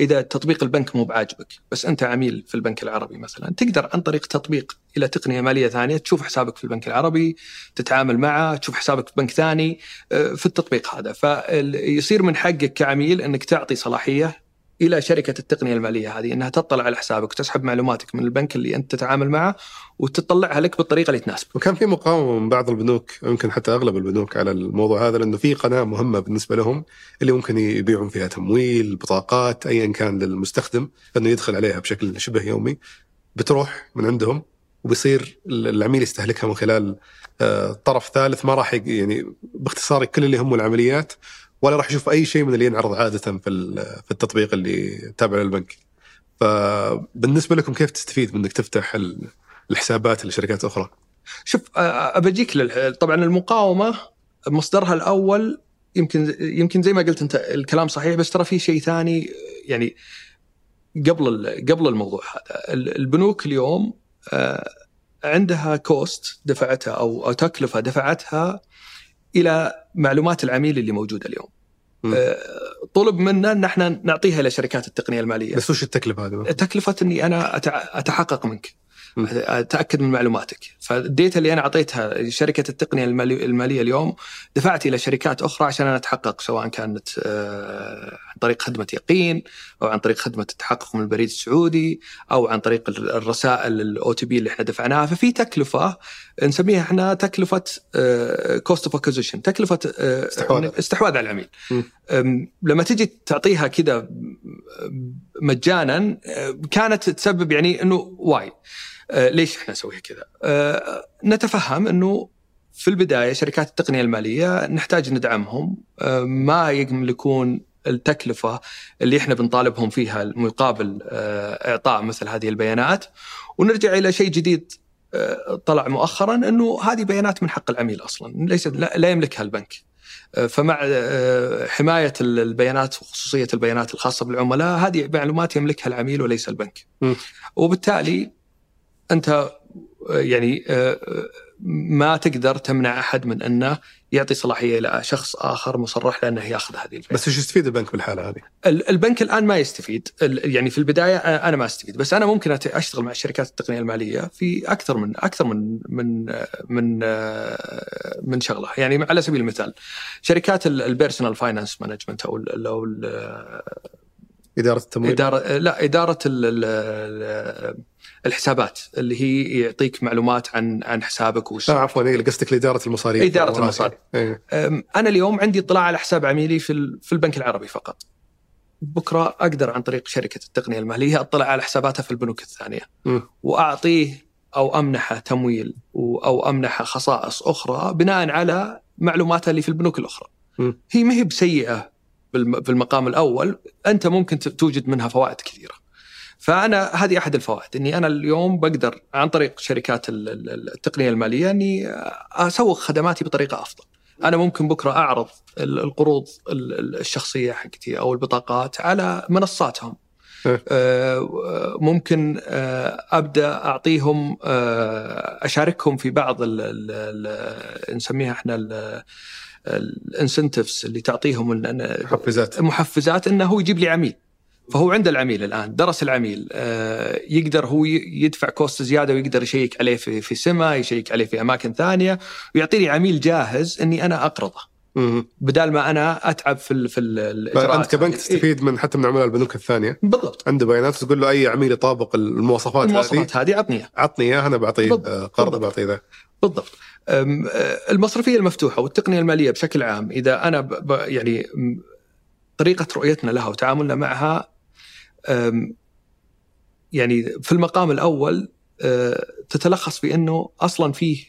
إذا تطبيق البنك مو بعاجبك، بس أنت عميل في البنك العربي مثلا، تقدر عن طريق تطبيق إلى تقنية مالية ثانية تشوف حسابك في البنك العربي، تتعامل معه، تشوف حسابك في بنك ثاني آه، في التطبيق هذا، فيصير من حقك كعميل أنك تعطي صلاحية إلى شركة التقنية المالية هذه إنها تطلع على حسابك وتسحب معلوماتك من البنك اللي أنت تتعامل معه وتطلعها لك بالطريقة اللي تناسبك. وكان في مقاومة من بعض البنوك يمكن حتى أغلب البنوك على الموضوع هذا لأنه في قناة مهمة بالنسبة لهم اللي ممكن يبيعون فيها تمويل، بطاقات ايا كان للمستخدم إنه يدخل عليها بشكل شبه يومي بتروح من عندهم وبيصير العميل يستهلكها من خلال آه، طرف ثالث ما راح يعني باختصار كل اللي يهمه العمليات ولا راح يشوف أي شيء من اللي ينعرض عادة في في التطبيق اللي تابع للبنك. فبالنسبة لكم كيف تستفيد من إنك تفتح ال- الحسابات لشركات أخرى؟ شوف آه، بجيك لل... طبعا المقاومة مصدرها الأول يمكن يمكن زي ما قلت أنت الكلام صحيح بس ترى في شيء ثاني يعني قبل قبل الموضوع هذا ال- البنوك اليوم عندها كوست دفعتها أو تكلفة دفعتها إلى معلومات العميل اللي موجودة اليوم. آه، طلب منا إن إحنا نعطيها إلى شركات التقنية المالية. بس وش التكلفة هذه؟ تكلفة إني أنا أتحقق منك م. أتأكد من معلوماتك فال data اللي أنا أعطيتها لشركة التقنية المالي- المالية اليوم دفعت إلى شركات أخرى عشان أنا أتحقق سواء كانت آه، عن طريق خدمة يقين أو عن طريق خدمة التحقق من البريد السعودي أو عن طريق ال- الرسائل ال OTP اللي إحنا دفعناها ففي تكلفة نسميها إحنا تكلفة cost of acquisition تكلفة آه، استحواذ. استحواذ على العميل. لما تجي تعطيها كذا مجانا أه، كانت تسبب يعني إنه why. ليش إحنا نسويها كذا؟ نتفهم إنه في البداية شركات التقنية المالية نحتاج ندعمهم. ما يملكون التكلفة اللي إحنا بنطالبهم فيها مقابل إعطاء مثل هذه البيانات. ونرجع إلى شيء جديد. طلع مؤخرا إنه هذه بيانات من حق العميل أصلا ليست لا يملكها البنك. فمع آه، حماية البيانات وخصوصية البيانات الخاصة بالعملاء هذه معلومات يملكها العميل وليس البنك. م. وبالتالي أنت آه، يعني آه، ما تقدر تمنع أحد من أنه يعطي صلاحية إلى شخص آخر مصرح له انه يأخذ هذه الفئه. بس إيش يستفيد البنك بالحالة هذه؟ ال- البنك الآن ما يستفيد يعني في البداية أنا ما أستفيد بس أنا ممكن أشتغل مع الشركات التقنية المالية في أكثر من أكثر من من من آه، من شغلة يعني على سبيل المثال شركات ال personal finance management أو ال- أو ال- إدارة التمويل اداره لا إدارة ال الحسابات اللي هي يعطيك معلومات عن عن حسابك وش آه عفوا قصدك لإدارة المصاريف إدارة المصاريف. إيه. أنا اليوم عندي اطلاع على حساب عميلي في في البنك العربي فقط بكرة أقدر عن طريق شركة التقنية المالية أطلع على حساباتها في البنوك الثانية مم. وأعطيه أو أمنحه تمويل أو أمنحه خصائص أخرى بناء على معلوماته اللي في البنوك الأخرى. مم. هي ما هي بسيئة بالم- في المقام الأول أنت ممكن توجد منها فوائد كثيرة. فأنا هذه أحد الفوائد إني أنا اليوم بقدر عن طريق شركات ال- ال- التقنية المالية إني أسوق خدماتي بطريقة أفضل. أنا ممكن بكرة أعرض ال- القروض ال- ال- الشخصية حقتي أو البطاقات على منصاتهم. إيه. آه، ممكن آه، أبدأ أعطيهم آه، أشاركهم في بعض ال- ال- ال- نسميها إحنا الانسنتفز اللي تعطيهم محفزات محفزات إنه هو يجيب لي عميل فهو عند العميل الآن درس العميل آه، يقدر هو يدفع كوست زيادة ويقدر يشيك عليه في في سما يشيك عليه في أماكن ثانية ويعطيني عميل جاهز إني أنا أقرضه. بدال ما أنا أتعب في في ال- الإجراءات فانت كبنك إيه، تستفيد من حتى من عملاء البنوك الثانية بالضبط عنده بيانات تقول له أي عميل يطابق المواصفات, هذه المواصفات هذه عطني إياها. عطني اياه أنا بعطيه. آه، قرض. بعطيه ذا بالضبط آه، المصرفية المفتوحة والتقنية المالية بشكل عام إذا أنا ب يعني طريقة رؤيتنا لها وتعاملنا معها يعني في المقام الأول آه، تتلخص في انه أصلا فيه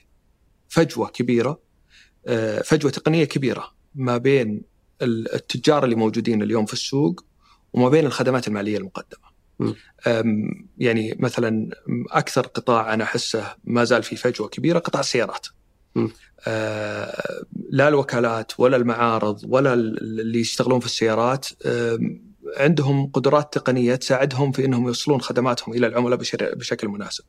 فجوة كبيرة آه، فجوة تقنية كبيرة ما بين ال- التجار اللي موجودين اليوم في السوق وما بين الخدمات المالية المقدمة. يعني مثلا أكثر قطاع أنا أحسه ما زال في فجوة كبيرة قطاع السيارات. آه، لا الوكالات ولا المعارض ولا ال- اللي يشتغلون في السيارات عندهم قدرات تقنية تساعدهم في إنهم يوصلون خدماتهم إلى العملاء بشكل مناسب.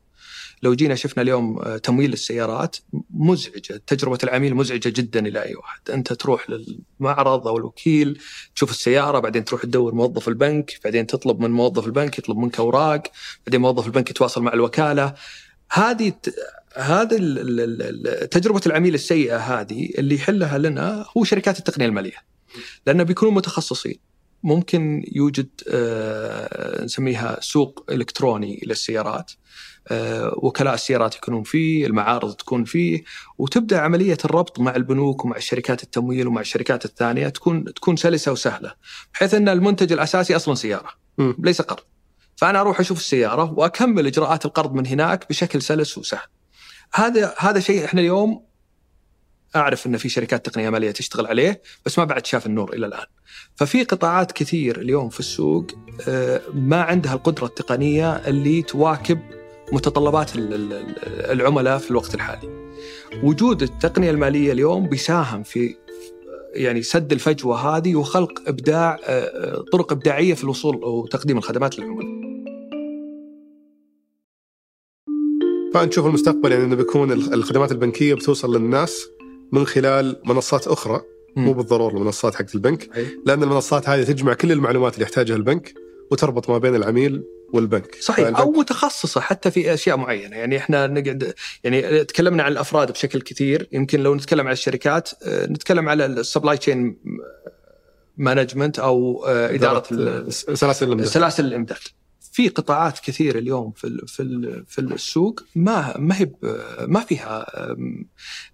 لو جينا شفنا اليوم آه، تمويل السيارات مزعجة، تجربة العميل مزعجة جدا إلى أي واحد، أنت تروح للمعرض أو الوكيل تشوف السيارة بعدين تروح تدور موظف البنك، بعدين تطلب من موظف البنك يطلب منك أوراق، بعدين موظف البنك يتواصل مع الوكالة. هذه ال- تجربة العميل السيئة هذه اللي يحلها لنا هو شركات التقنية المالية. لأنه بيكونوا متخصصين. ممكن يوجد آه، نسميها سوق إلكتروني للسيارات آه، وكلاء السيارات يكونون فيه المعارض تكون فيه وتبدأ عملية الربط مع البنوك ومع شركات التمويل ومع الشركات الثانية تكون تكون سلسة وسهلة بحيث أن المنتج الأساسي أصلا سيارة مم. ليس قرض فأنا أروح أشوف السيارة وأكمل إجراءات القرض من هناك بشكل سلس وسهل هذا هذا شيء إحنا اليوم أعرف إن في شركات تقنية مالية تشتغل عليه بس ما بعد شاف النور إلى الآن ففي قطاعات كثير اليوم في السوق آه، ما عندها القدرة التقنية اللي تواكب متطلبات ال- ال- ال- العملاء في الوقت الحالي. وجود التقنية المالية اليوم بيساهم في يعني سد الفجوة هذه وخلق إبداع آه، آه، طرق إبداعية في الوصول وتقديم الخدمات للعملاء. فأنت تشوف المستقبل يعني إنه بيكون الخ- الخدمات البنكية بتوصل للناس من خلال منصات أخرى مو بالضرورة المنصات حقت البنك لأن المنصات هذه تجمع كل المعلومات اللي يحتاجها البنك وتربط ما بين العميل والبنك. صحيح. فالبنك- أو متخصصة حتى في أشياء معينة. يعني إحنا نقعد يعني تكلمنا عن الأفراد بشكل كثير. يمكن لو نتكلم عن الشركات آه، نتكلم على ال supply chain management أو آه، إدارة سلاسل الإمداد. سلاسل الإمداد. في قطاعات كثيرة اليوم في ال- في ال- في السوق ما ما هي ما فيها أم،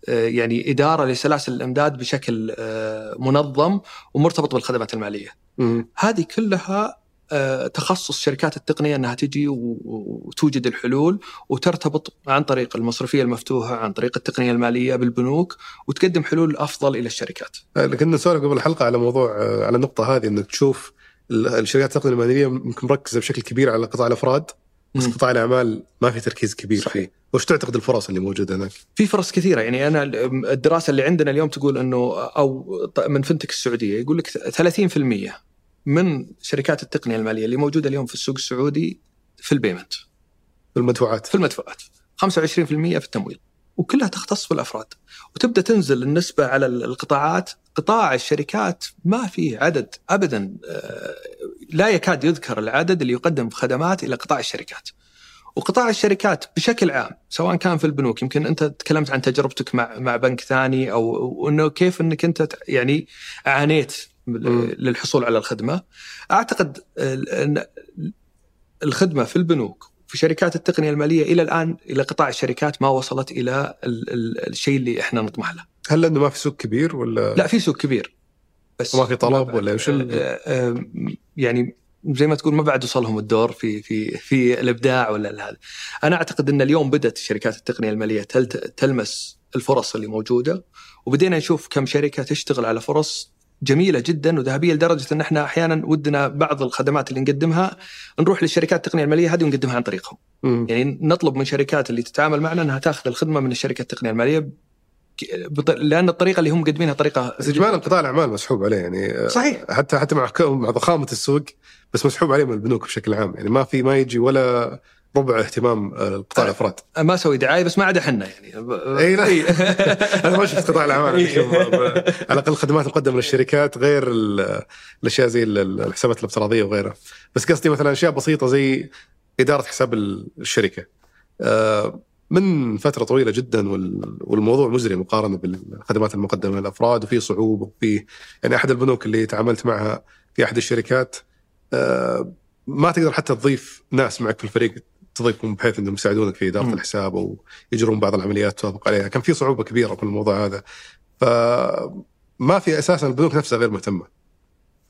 آه، يعني إدارة لسلاسل الإمداد بشكل آه، منظم ومرتبط بالخدمات المالية. هذه كلها آه، تخصص شركات التقنية إنها تجي و- وتوجد الحلول وترتبط عن طريق المصرفية المفتوحة عن طريق التقنية المالية بالبنوك وتقدم حلول أفضل إلى الشركات. كنا نسولف قبل الحلقة على موضوع على النقطة هذه إنك تشوف الشركات التقنية الماليه يمكن مركزة بشكل كبير على قطاع الأفراد بس. قطاع الأعمال ما في تركيز كبير صحيح. فيه. وش تعتقد الفرص اللي موجودة هناك؟ في فرص كثيرة. يعني أنا الدراسة اللي عندنا اليوم تقول إنه أو من فنتك السعودية يقول لك 30% من شركات التقنية المالية اللي موجودة اليوم في السوق السعودي في البيمنت. في المدفوعات. في المدفوعات. 25% في التمويل. وكلها تختص بالأفراد. وتبدأ تنزل النسبة على القطاعات قطاع الشركات ما فيه عدد ابدا آه، لا يكاد يذكر العدد اللي يقدم خدمات إلى قطاع الشركات. وقطاع الشركات بشكل عام سواء كان في البنوك يمكن أنت تكلمت عن تجربتك مع مع بنك ثاني أو إنه كيف إنك أنت يعني عانيت للحصول على الخدمة. أعتقد إن الخدمة في البنوك في شركات التقنية المالية إلى الآن إلى قطاع الشركات ما وصلت إلى الشيء اللي إحنا نطمح له. هل لأنه ما في سوق كبير ولا؟ لا في سوق كبير بس ما في طلب ولا وش آه، آه، يعني زي ما تقول ما بعد وصلهم الدور في في في الإبداع ولا هذا. أنا أعتقد إن اليوم بدأت شركات التقنية المالية تلمس الفرص اللي موجودة وبدينا نشوف كم شركة تشتغل على فرص جميلة جدا وذهبية لدرجة إن إحنا أحيانا ودنا بعض الخدمات اللي نقدمها نروح للشركات التقنية المالية هذه ونقدمها عن طريقهم. م. يعني نطلب من شركات اللي تتعامل معنا إنها تأخذ الخدمة من الشركة التقنية المالية لأن الطريقة اللي هم مقدمينها طريقة اجمالا قطاع الأعمال مسحوب عليه يعني صحيح. حتى حتى مع مع ضخامة السوق بس مسحوب عليه من البنوك بشكل عام يعني ما في ما يجي ولا ربع اهتمام آه، قطاع الأفراد. ما أسوي دعاية بس ما عدا إحنا يعني. إي لا. *laughs* *laughs* أنا ما شفت قطاع الأعمال على الأقل الخدمات المقدمه للشركات غير الأشياء زي الحسابات الافتراضية وغيرها. بس قصدي مثلا أشياء بسيطة زي إدارة حساب الشركة. آه، من فترة طويلة جدا والموضوع مزري مقارنة بالخدمات المقدمة للأفراد وفي صعوبة وفي يعني أحد البنوك اللي تعاملت معها في أحد الشركات آه، ما تقدر حتى تضيف ناس معك في الفريق تضيفهم بحيث إنهم يساعدونك في إدارة م. الحساب أو يجرون بعض العمليات توافق عليها، كان في صعوبة كبيرة في الموضوع هذا. فما في أساسا البنوك نفسها غير مهتمة.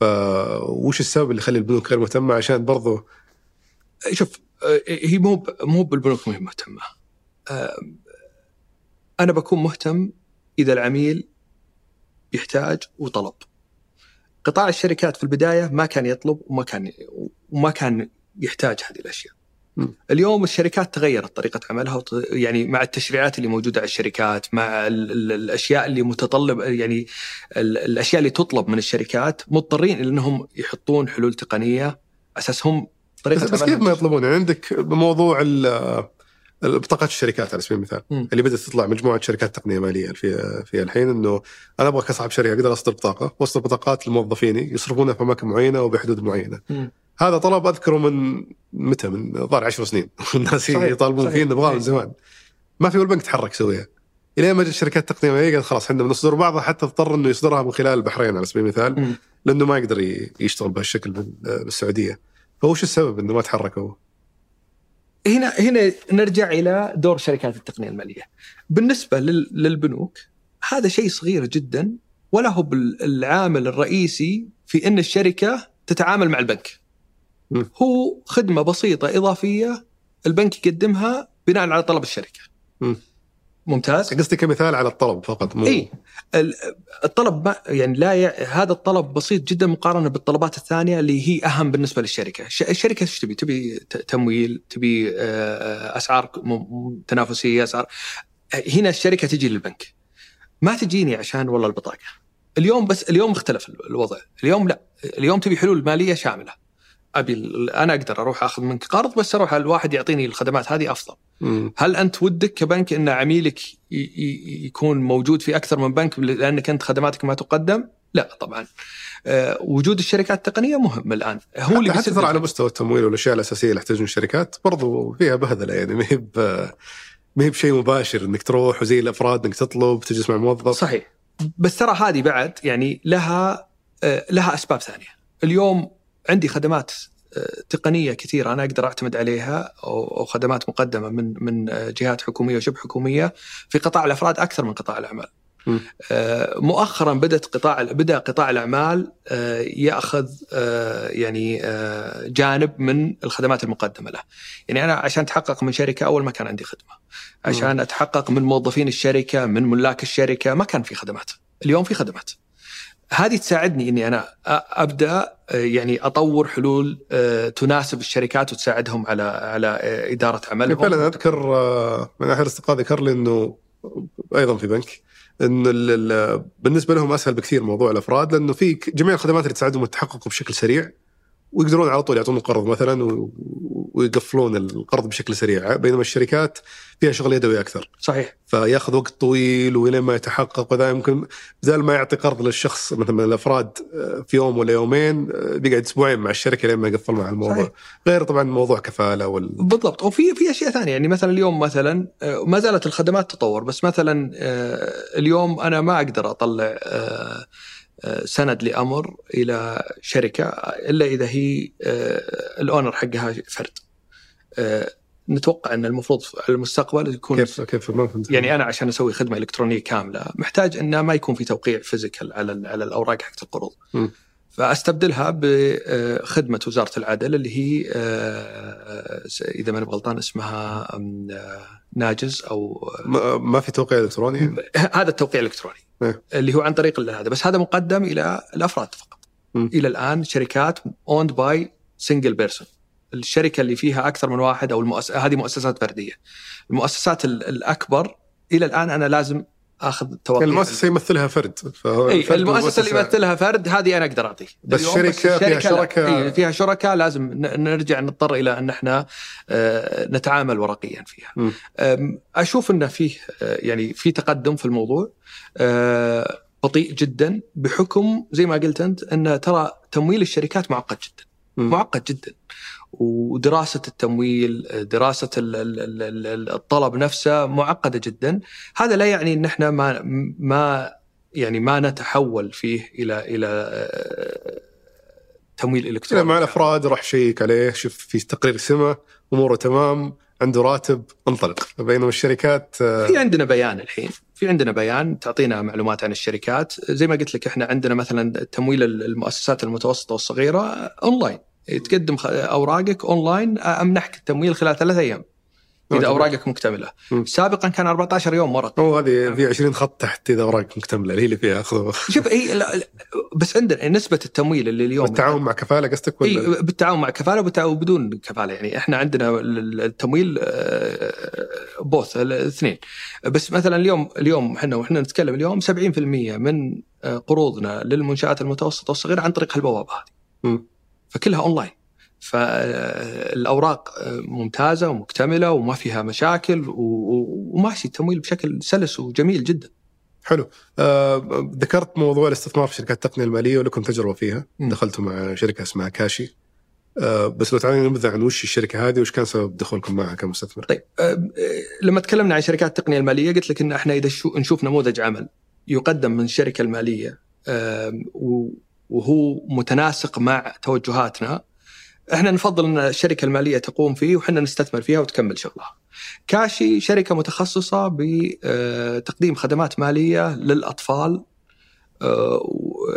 فوش السبب اللي يخلي البنوك غير مهتمة عشان برضو شوف هي مو مو بالبنوك مهتمة. أنا بكون مهتم إذا العميل يحتاج وطلب. قطاع الشركات في البداية ما كان يطلب وما كان وما كان يحتاج هذه الأشياء. اليوم الشركات تغيرت طريقة عملها يعني مع التشريعات اللي موجودة على الشركات مع الأشياء اللي متطلب يعني الأشياء اللي تطلب من الشركات مضطرين إنهم يحطون حلول تقنية أساسهم طريقة بس, بس كيف ما يطلبون يعني عندك بموضوع بطاقات الشركات على سبيل المثال. م. اللي بدأت تطلع مجموعة شركات تقنية مالية في في الحين إنه أنا أبغى كصاحب شركه أقدر أصدر بطاقة وأصدر بطاقات لموظفيني يصرفونها في أماكن معينة وبحدود معينة. م. هذا طلب أذكره من متى؟ من ظهر عشر سنين. *laughs* الناس يطالبون فيه نبغاه من زمان. ما في ولا بنك تحرك يسويها. الين ما جت الشركات التقنيه قالت خلاص إحنا بنصدر بعضها حتى اضطر إنه يصدرها من خلال البحرين على سبيل المثال لأنه ما يقدر يشتغل بهالشكل بالسعودية. فوش السبب إنه ما تحركوا؟ هنا هنا نرجع إلى دور شركات التقنية المالية. بالنسبة للبنوك هذا شيء صغير جدا ولا هو العامل الرئيسي في إن الشركة تتعامل مع البنك. هو خدمة بسيطة إضافية البنك يقدمها بناء على طلب الشركة. م. ممتاز قصدي كمثال على الطلب فقط مو إي الطلب ما يعني لا ي... هذا الطلب بسيط جدا مقارنة بالطلبات الثانية اللي هي أهم بالنسبة للشركة، الشركة إيش تبي؟ تبي تمويل، تبي آه، أسعار تنافسية، أسعار هنا الشركة تجي للبنك. ما تجيني عشان والله البطاقة. اليوم بس اليوم اختلف الوضع، اليوم لا، اليوم تبي حلول مالية شاملة. أبي أنا أقدر أروح أخذ منك قرض بس أروح الواحد يعطيني الخدمات هذه أفضل. مم. هل أنت ودك كبنك إن عميلك يكون موجود في أكثر من بنك لأنك أنت خدماتك ما تقدم؟ لا طبعا. أه وجود الشركات التقنية مهم الآن هو اللي حتى ترى على مستوى التمويل والأشياء الأساسية اللي يحتاجون الشركات برضو فيها بهذله يعني ما هي ما هي بشيء مباشر إنك تروح وزي الأفراد إنك تطلب تجلس مع موظف صحيح بس ترى هذه بعد يعني لها آه، لها أسباب ثانية اليوم عندي خدمات آه، تقنية كثيرة أنا أقدر أعتمد عليها أو خدمات مقدمة من من آه، جهات حكومية وشبه حكومية في قطاع الأفراد أكثر من قطاع الأعمال. آه، مؤخرا بدأت قطاع بدأ قطاع الأعمال يأخذ يعني جانب من الخدمات المقدمة له. يعني أنا عشان أتحقق من شركة أول ما كان عندي خدمة. عشان أتحقق من موظفين الشركة من ملاك الشركة ما كان في خدمات. اليوم في خدمات. هذه تساعدني إني أنا أبدأ يعني أطور حلول تناسب الشركات وتساعدهم على على إدارة عملهم. فعلا أذكر من اخر الأصدقاء ذكر لي إنه أيضا في بنك إن بالنسبة لهم أسهل بكثير موضوع الأفراد لأنه في جميع الخدمات اللي تساعدهم التحقق بشكل سريع ويقدرون على طول يعطون قرض مثلا ويقفلون القرض بشكل سريع بينما الشركات فيها شغل يدوي أكثر صحيح فياخذ وقت طويل ولين ما يتحقق وذا يمكن بدل ما يعطي قرض للشخص مثلا من الأفراد آه، في يوم ولا يومين آه، بيقعد أسبوعين مع الشركة لين ما يقفل مع الموضوع صحيح. غير طبعا موضوع كفالة وال بالضبط وفي في أشياء ثانية يعني مثلا اليوم مثلا آه، ما زالت الخدمات تطور بس مثلا اليوم أنا ما أقدر أطلع سند لأمر إلى شركة إلا إذا هي الأونر حقها فرد. آه، نتوقع أن المفروض على المستقبل يكون كيف كيف ما فهمت يعني أنا عشان أسوي خدمة إلكترونية كاملة محتاج انه ما يكون في توقيع فيزيكال على على الأوراق حقت القروض. فأستبدلها بخدمه وزارة العدل اللي هي آه، إذا ماني غلطان اسمها آه، ناجز أو ما, في توقيع إلكتروني هذا التوقيع الإلكتروني إيه. اللي هو عن طريق هذا بس هذا مقدم إلى الأفراد فقط. إلى الآن شركات owned by single person الشركة اللي فيها أكثر من واحد أو المؤس... هذه مؤسسات فردية. المؤسسات ال- الأكبر إلى الآن أنا لازم آخذ توقيع يعني المؤسسة يمثلها فرد إي المؤسسة اللي يمثلها فرد هذه أنا أقدر اعطيه بس اليوم شركة فيها لا. شركاء. إي، فيها شركاء لازم نرجع نضطر إلى أن إحنا آه، نتعامل ورقيا فيها. أم، أشوف انه فيه آه، يعني في تقدم في الموضوع آه، بطيء جدا بحكم زي ما قلت أنت إن ترى تمويل الشركات معقد جدا مم. معقد جدا ودراسة التمويل ال- الطلب نفسه معقدة جدا. هذا لا يعني إن إحنا ما ما يعني ما نتحول فيه إلى إلى آه، تمويل إلكتروني. مع الأفراد روح شيك عليه شوف في تقرير سمة أموره تمام عنده راتب انطلق. بينما الشركات آه، في عندنا بيان الحين. في عندنا بيان تعطينا معلومات عن الشركات. زي ما قلت لك إحنا عندنا مثلا تمويل المؤسسات المتوسطة والصغيرة اونلاين تقدم أوراقك أونلاين أمنحك التمويل خلال ثلاث أيام. إذا. أوراقك مكتملة. مم. سابقا كان 14 يوم ورقي هو هذه في 20 خط تحت إذا أوراقك مكتملة اللي هي اللي فيها خذوا *laughs* شوف هي لا لا بس عندنا نسبة التمويل اللي اليوم. بالتعاون مع كفالة قصدك ولا؟ اي بالتعاون مع كفالة وبدون كفالة. يعني إحنا عندنا ال- ال- التمويل بوث الاثنين. بس مثلا اليوم اليوم إحنا وإحنا نتكلم اليوم 70% من آه، قروضنا للمنشآت المتوسطة والصغيرة عن طريق البوابه هذه. فكلها أونلاين. فالأوراق ممتازة ومكتملة وما فيها مشاكل وماشي التمويل بشكل سلس وجميل جدا. حلو. آه ذكرت موضوع الاستثمار في شركات التقنية المالية ولكم تجربة فيها. مم. دخلتوا مع شركة اسمها كاشي. آه بس لو تعطيني نبذة عن وش الشركة هذه وش كان سبب دخولكم معها كمستثمر؟ طيب آه، لما تكلمنا عن شركات التقنية المالية قلت لك إن إحنا إذا شو نشوف نموذج عمل يقدم من الشركة المالية. و- وهو متناسق مع توجهاتنا إحنا نفضل إن الشركة المالية تقوم فيه وحنا نستثمر فيها وتكمل شغلها. كاشي شركة متخصصة بتقديم خدمات مالية للأطفال آه،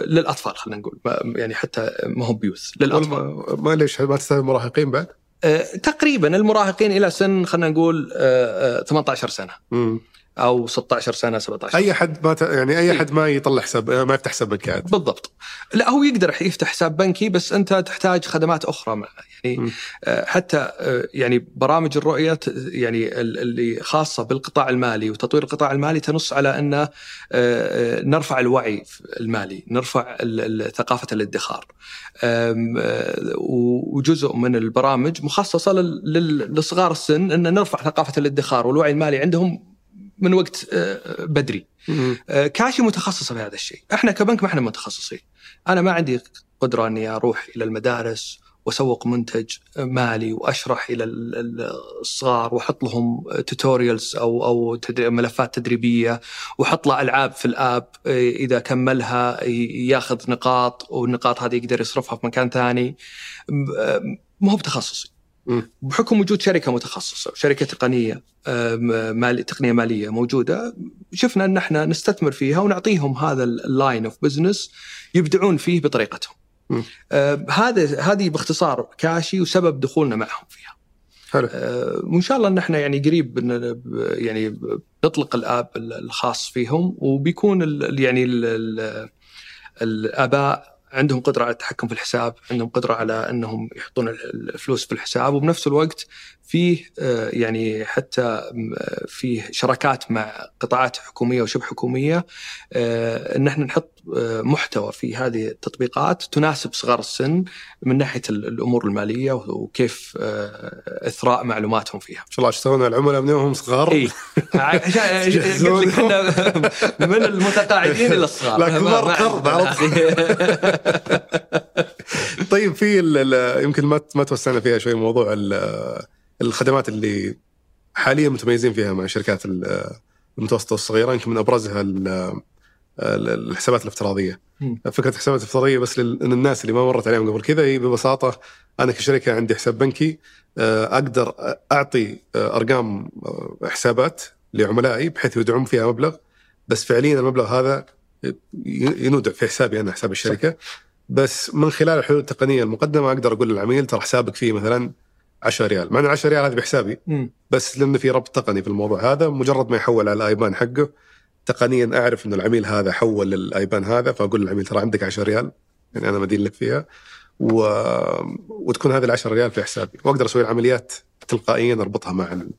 للأطفال خلينا نقول يعني حتى ما هم بيوث للأطفال ما ليش ما تستخدم مراهقين بعد؟ آه، تقريبا المراهقين إلى سن خلينا نقول آه، آه، 18 سنة. أو 16 سنة 17 أي حد ما ت... يعني أي إيه. حد ما يطلع حساب ما يفتح حساب بنكات بالضبط لا هو يقدر يفتح حساب بنكي بس أنت تحتاج خدمات أخرى مع يعني م. آه، حتى آه، يعني برامج الرؤية يعني ال- اللي خاصة بالقطاع المالي وتطوير القطاع المالي تنص على ان آه، نرفع الوعي المالي، نرفع ثقافة الادخار. وجزء من البرامج مخصصة لصغار السن أن نرفع ثقافة الادخار والوعي المالي عندهم من وقت آه، بدري. آه، كاشي متخصصه في هذا الشيء، إحنا كبنك ما إحنا متخصصين. أنا ما عندي قدرة إني أروح إلى المدارس وأسوق منتج مالي وأشرح إلى ال- ال- الصغار وأحط لهم توتوريالز أو أو ملفات تدريبية وأحط له ألعاب في ال app آه، إذا كملها ياخذ نقاط والنقاط هذه يقدر يصرفها في مكان ثاني م- آه، ما هو بتخصصي. بحكم وجود شركة متخصصة شركة تقنية مالي تقنية مالية موجودة شفنا أن إحنا نستثمر فيها ونعطيهم هذا ال line of business يبدعون فيه بطريقتهم. آه هذا هذه باختصار كاشي وسبب دخولنا معهم فيها. حلو آه وإن شاء الله إن إحنا يعني قريب يعني نطلق الآب الخاص فيهم وبيكون ال يعني ال الآباء عندهم قدرة على التحكم في الحساب، عندهم قدرة على أنهم يحطون الفلوس في الحساب وبنفس الوقت فيه آه، يعني حتى آه، فيه شراكات مع قطاعات حكومية وشبه حكومية آه، إن إحنا نحط محتوى في هذه التطبيقات تناسب صغار السن من ناحية الأمور المالية وكيف إثراء معلوماتهم فيها. ما شاء الله يشتغلون العملاء من هم صغار. إي *laughs* لك إحنا من المتقاعدين إلى الصغار. لا كبار قرض *laughs* طيب في يمكن ما ما توسعنا فيها شوي موضوع الخدمات اللي حاليا متميزين فيها مع الشركات المتوسطة والصغيرة يمكن من أبرزها الحسابات الافتراضية. فكرة الحسابات الافتراضية بس للناس اللي ما مرت عليهم قبل كذا هي ببساطة أنا كشركة عندي حساب بنكي آه، أقدر أعطي آه، أرقام آه، حسابات لعملائي بحيث يودعون فيها مبلغ. بس فعليا المبلغ هذا ينودع في حسابي أنا حساب الشركة. بس من خلال الحلول التقنية المقدمة أقدر أقول للعميل ترى حسابك فيه مثلا 10 ريال. مع ان 10 ريال هذه بحسابي. بس لأنه في ربط تقني في الموضوع هذا مجرد ما يحول على الآيبان حقه تقنيا أعرف إنه العميل هذا حول للايبان هذا فأقول للعميل ترى عندك 10 ريال يعني أنا مدين لك فيها و... وتكون هذه ال 10 ريال في حسابي. وأقدر أسوي العمليات تلقائيا أربطها مع ال...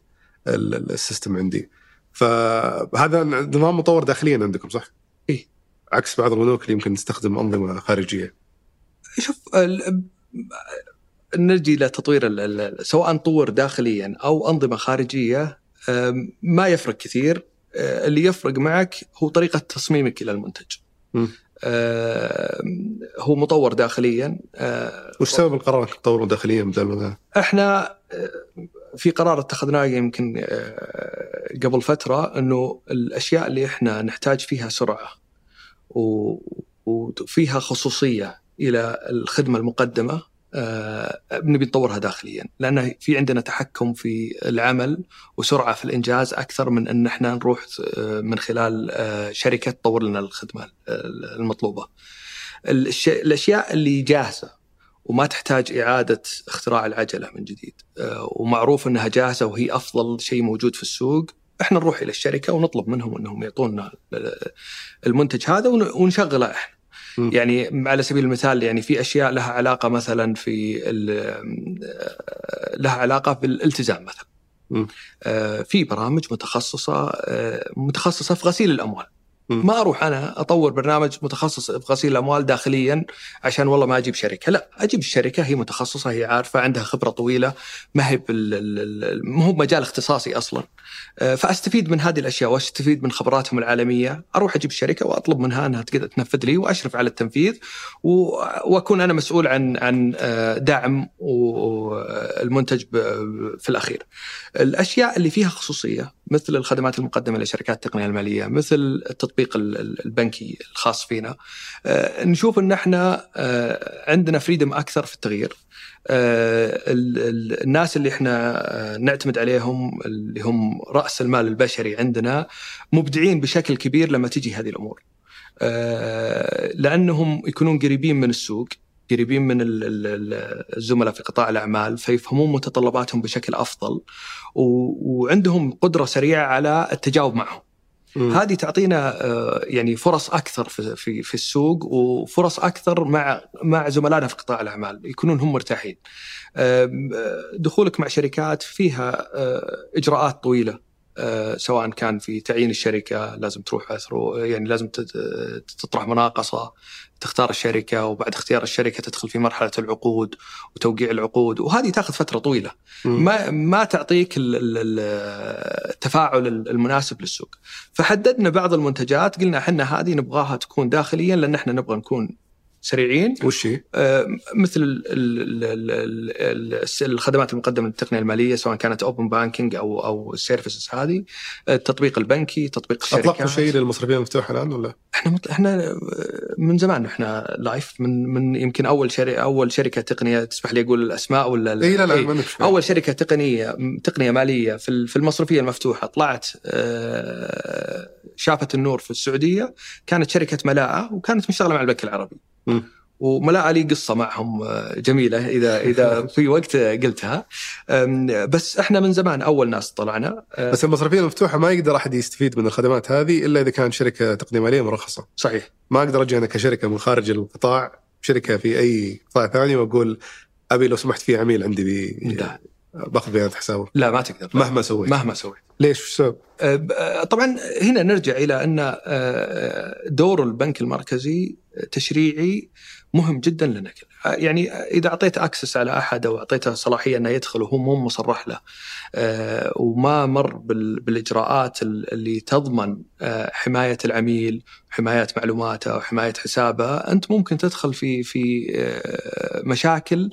ال... السيستم عندي. فهذا نظام مطور داخليا عندكم صح؟ إيه. عكس بعض البنوك اللي يمكن تستخدم أنظمة خارجية. شوف نجي لتطوير سواء طور داخليا أو أنظمة خارجية ما يفرق كثير. اللي يفرق معك هو طريقة تصميمك إلى المنتج. هو مطور داخليا أه، وش سبب القرار إنك تطوره داخليا بدل ما إحنا في قرار اتخذناه يمكن قبل فترة إنه الأشياء اللي إحنا نحتاج فيها سرعة وفيها خصوصية إلى الخدمة المقدمة آه، نبي نطورها داخليا لأن في عندنا تحكم في العمل وسرعة في الإنجاز أكثر من أن إحنا نروح آه، من خلال آه، شركة تطور لنا الخدمة المطلوبة. الأشياء اللي جاهزة وما تحتاج إعادة اختراع العجلة من جديد ومعروف أنها جاهزة وهي أفضل شيء موجود في السوق إحنا نروح إلى الشركة ونطلب منهم إنهم يعطونا المنتج هذا ونشغله إحنا. يعني على سبيل المثال يعني في أشياء لها علاقة مثلا في لها علاقة بالالتزام مثلا. آه، في برامج متخصصة آه، متخصصة في غسيل الأموال. ما أروح أنا أطور برنامج متخصص في غسيل الأموال داخليا عشان والله ما أجيب شركة، لا أجيب الشركة هي متخصصة هي عارفة عندها خبرة طويلة ما هي ما هو مجال اختصاصي أصلا. آه، فأستفيد من هذه الأشياء وأستفيد من خبراتهم العالمية، أروح أجيب الشركة وأطلب منها أنها تنفذ لي وأشرف على التنفيذ وأكون أنا مسؤول عن عن آه، دعم المنتج في الأخير. الأشياء اللي فيها خصوصية مثل الخدمات المقدمة لشركات التقنية المالية، مثل التطبيق البنكي الخاص فينا، آه، نشوف إن إحنا عندنا فريدم أكثر في التغيير. الناس اللي إحنا نعتمد عليهم اللي هم رأس المال البشري عندنا مبدعين بشكل كبير لما تجي هذه الأمور. آه، لأنهم يكونون قريبين من السوق قريبين من الزملاء في قطاع الأعمال فيفهمون متطلباتهم بشكل أفضل وعندهم قدرة سريعة على التجاوب معهم. م. هذه تعطينا آه، يعني فرص أكثر في في في السوق وفرص أكثر مع مع زملائنا في قطاع الأعمال يكونون هم مرتاحين. دخولك مع شركات فيها آه، إجراءات طويلة آه، سواء كان في تعيين الشركة لازم تروح أثرو يعني لازم تطرح مناقصة تختار الشركة وبعد اختيار الشركة تدخل في مرحلة العقود وتوقيع العقود. وهذه تاخذ فترة طويلة. ما ما تعطيك التفاعل المناسب للسوق. فحددنا بعض المنتجات قلنا إحنا هذه نبغاها تكون داخليا لأن إحنا نبغى نكون سريعين وش؟ آه مثل ال ال ال الخدمات المقدمة للتقنية المالية سواء كانت open banking أو أو ال services هذه التطبيق البنكي تطبيق الشركات أطلقتوا شيء للمصرفيه المفتوحه الآن ولا؟ إحنا مت... إحنا من زمان إحنا لايف من من يمكن أول شركه أول شركة تقنية تسمح لي أقول الأسماء ولا إي لا لا إيه؟ أول شركة تقنيه تقنية مالية في في المصرفية المفتوحة طلعت آه شافت النور في السعودية كانت شركة ملاءة وكانت مشتغلة مع البنك العربي. وملاء لي قصة معهم آه، جميلة إذا إذا *laughs* في وقت قلتها. بس إحنا من زمان أول ناس طلعنا آه، بس المصرفيه المفتوحه ما يقدر أحد يستفيد من الخدمات هذه إلا إذا كان شركة تقنيه ماليه مرخصة. صحيح. ما أقدر أجي أنا كشركة من خارج القطاع شركة في أي قطاع ثاني وأقول أبي لو سمحت في عميل عندي بي باخذ بيانات حسابه. لا ما تقدر. مهما سويت. مهما سويت. ليش؟ وش السبب؟ أه، طبعا هنا نرجع إلى أن أه، دور البنك المركزي تشريعي مهم جدا لنا. يعني إذا أعطيت أكسس على أحد أو أعطيته صلاحية أنه يدخل وهو مو مصرح له. أه، وما مر بالإجراءات اللي تضمن حماية العميل حماية معلوماته وحمايه حسابه. أنت ممكن تدخل في في مشاكل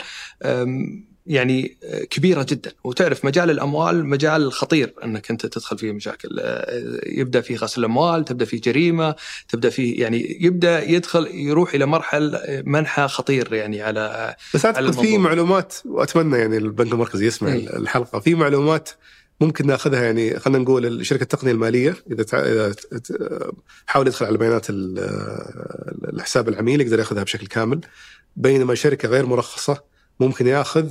يعني كبيرة جدا. وتعرف مجال الأموال مجال خطير. أنك أنت تدخل فيه مشاكل. آه، يبدأ فيه غسل الاموال تبدأ فيه جريمة تبدأ فيه يعني يبدأ يدخل يروح إلى مرحل منحى خطير يعني على بس أعتقد في معلومات وأتمنى يعني البنك المركزي يسمع إيه. الحلقة. في معلومات ممكن ناخذها يعني خلينا نقول شركة التقنية المالية إذا إذا حاول يدخل على بيانات الحساب العميل يقدر ياخذها بشكل كامل. بينما شركة غير مرخصة ممكن ياخذ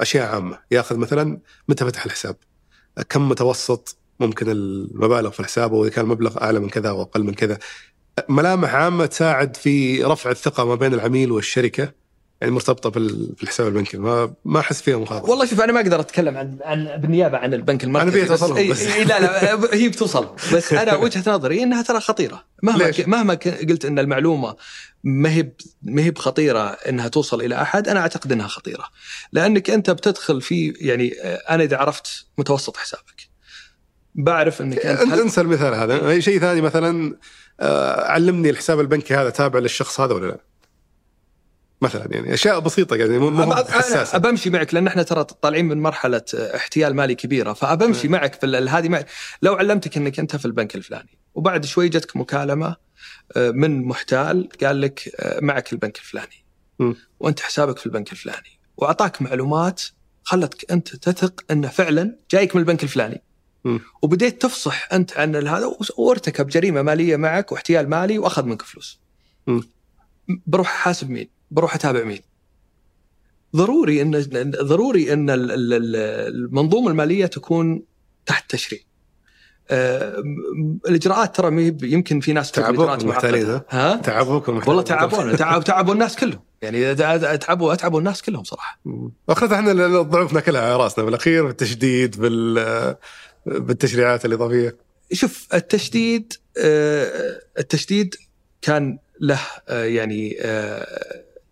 أشياء عامة. ياخذ مثلا متى فتح الحساب؟ كم متوسط ممكن المبالغ في الحساب؟ وإذا كان المبلغ أعلى من كذا أو أقل من كذا. ملامح عامة تساعد في رفع الثقة ما بين العميل والشركة. يعني مرتبطة بالحساب البنكي. ما ما أحس فيها مخاطرة. والله شوف أنا ما أقدر أتكلم عن عن بالنيابة عن البنك المركزي أنا بيت توصلهم بس, بس. لا لا هي بتوصل. بس *laughs* أنا وجهة نظري إنها ترى خطيرة. مهما ليش؟ مهما قلت إن المعلومة ما هي ما هي بخطيرة إنها توصل إلى أحد أنا أعتقد إنها خطيرة. لأنك أنت بتدخل في يعني أنا إذا عرفت متوسط حسابك بعرف إنك أنت انسى المثال هذا. شيء ثاني مثلا آه، علمني الحساب البنكي هذا تابع للشخص هذا ولا لا؟ مثلا يعني أشياء بسيطة يعني مو حساسة أبمشي معك لأن إحنا ترى طالعين من مرحلة احتيال مالي كبيرة فأبمشي معك في هذه معك لو علمتك إنك أنت في البنك الفلاني وبعد شوي جتك مكالمة آه، من محتال قال لك آه، معك البنك الفلاني م. وأنت حسابك في البنك الفلاني وأعطاك معلومات خلتك أنت تثق انه فعلا جايك من البنك الفلاني م. وبديت تفصح أنت عن هذا وارتكب جريمة مالية معك واحتيال مالي وأخذ منك فلوس. م. بروح أحاسب مين؟ بروح أتابع مين؟ ضروري ان ضروري إن المنظومة المالية تكون تحت تشريع. آه، الإجراءات ترى يمكن في ناس تعبوك المحتالين ها؟ تعبوك والله تعبونا تعب تعبوا الناس كلهم. يعني تعبوا اتعبوا الناس كلهم صراحة. واخذ إحنا الضعف ناكلها على رأسنا. بالأخير بالتشديد بال بالتشريعات الإضافية. شوف التشديد آه، التشديد كان له آه، يعني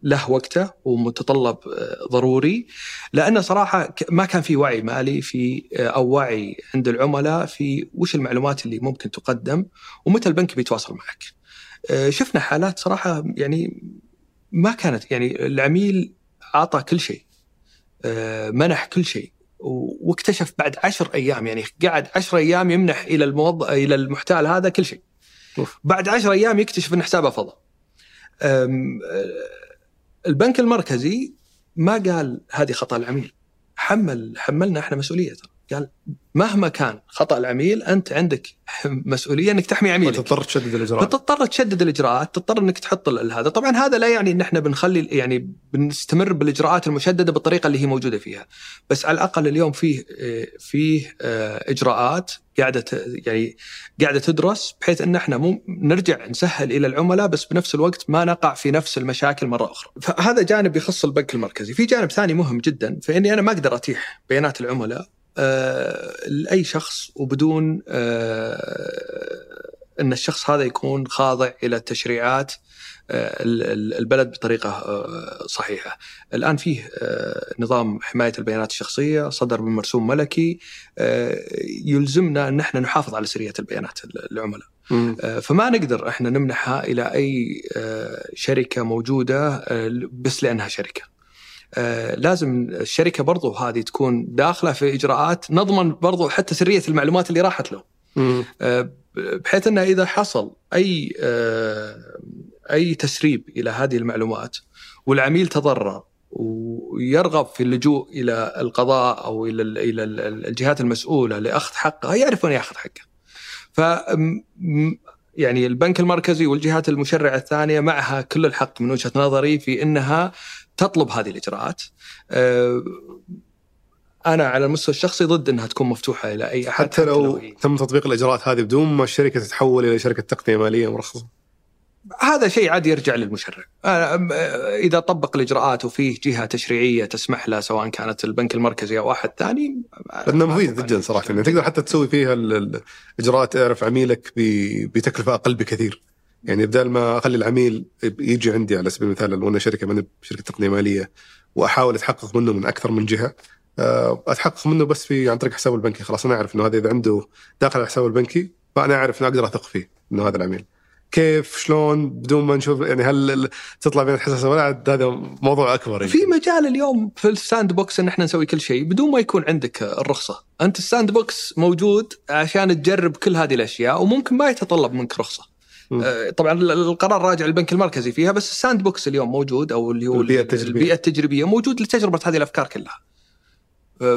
له وقته ومتطلب آه، ضروري لأنه صراحة ما كان في وعي مالي في آه، أو وعي عند العملاء في وش المعلومات اللي ممكن تقدم ومتى البنك بيتواصل معك. آه، شفنا حالات صراحة يعني ما كانت يعني العميل أعطى كل شيء منح كل شيء واكتشف بعد عشر أيام يعني قعد عشر أيام يمنح إلى الموظف إلى المحتال هذا كل شيء. بعد عشر أيام يكتشف إن حسابه فضى. البنك المركزي ما قال هذه خطأ العميل. حمل حملنا إحنا مسؤوليه قال مهما كان خطأ العميل أنت عندك مسؤولية إنك تحمي عميلك. تضطر تشدد الإجراءات. تضطر تشدد الإجراءات تضطر إنك تحط هذا. طبعا هذا لا يعني إن إحنا بنخلي يعني بنستمر بالإجراءات المشددة بالطريقة اللي هي موجودة فيها. بس على الأقل اليوم فيه فيه آه، إجراءات قاعدة يعني قاعدة تدرس بحيث إن إحنا مو نرجع نسهل إلى العملاء بس بنفس الوقت ما نقع في نفس المشاكل مرة أخرى. فهذا جانب يخص البنك المركزي، في جانب ثاني مهم جدا فإني أنا ما أقدر أتيح بيانات العملاء آه، لأي شخص وبدون آه، إن الشخص هذا يكون خاضع إلى التشريعات آه، البلد بطريقة صحيحة. الآن فيه نظام حماية البيانات الشخصية صدر من مرسوم ملكي يلزمنا إن إحنا نحافظ على سرية البيانات العملاء. فما نقدر إحنا نمنحها إلى أي شركة موجودة بس لأنها شركة. آه، لازم الشركة برضو هذه تكون داخلة في إجراءات نضمن برضو حتى سرية المعلومات اللي راحت له. آه، بحيث أنه إذا حصل أي آه، أي تسريب إلى هذه المعلومات والعميل تضرر ويرغب في اللجوء إلى القضاء أو إلى إلى الجهات المسؤولة لأخذ حقه يعرف وين يأخذ حقه. ف يعني البنك المركزي والجهات المشرعة الثانية معها كل الحق من وجهة نظري في إنها تطلب هذه الإجراءات. آه، أنا على المستوى الشخصي ضد إنها تكون مفتوحة إلى أي أحد حتى لو, لو تم تطبيق الإجراءات هذه بدون ما الشركة تتحول إلى شركة تقنية مالية مرخصة. هذا شيء عاد يرجع للمشرع. إذا طبق الإجراءات وفيه جهة تشريعية تسمح له سواء كانت البنك المركزي أو أحد ثاني لأنه مفيد جدا صراحة. يعني تقدر حتى تسوي فيها الاجراءات تعرف عميلك بتكلفة أقل بكثير. يعني بدل ما أخلي العميل يجي عندي على سبيل المثال لو أنا شركة من شركة تقنية مالية وأحاول أتحقق منه من أكثر من جهة آه، أتحقق منه بس في عن طريق حسابه البنكي. خلاص أنا أعرف إنه هذا إذا عنده داخل على حسابه البنكي فأنا أعرف إنه أقدر أثق فيه إنه هذا العميل. كيف؟ شلون؟ بدون ما نشوف يعني هل تطلع بين الحساسه ولا هذا موضوع أكبر يعني. في مجال اليوم في ال sandbox إن إحنا نسوي كل شيء بدون ما يكون عندك الرخصة، أنت ال sandbox موجود عشان تجرب كل هذه الأشياء وممكن ما يتطلب منك رخصة. آه، طبعا القرار راجع للبنك المركزي فيها بس ال sandbox اليوم موجود أو اللي هو البيئة التجريبية, البيئة التجريبية موجود لتجربة هذه الأفكار كلها.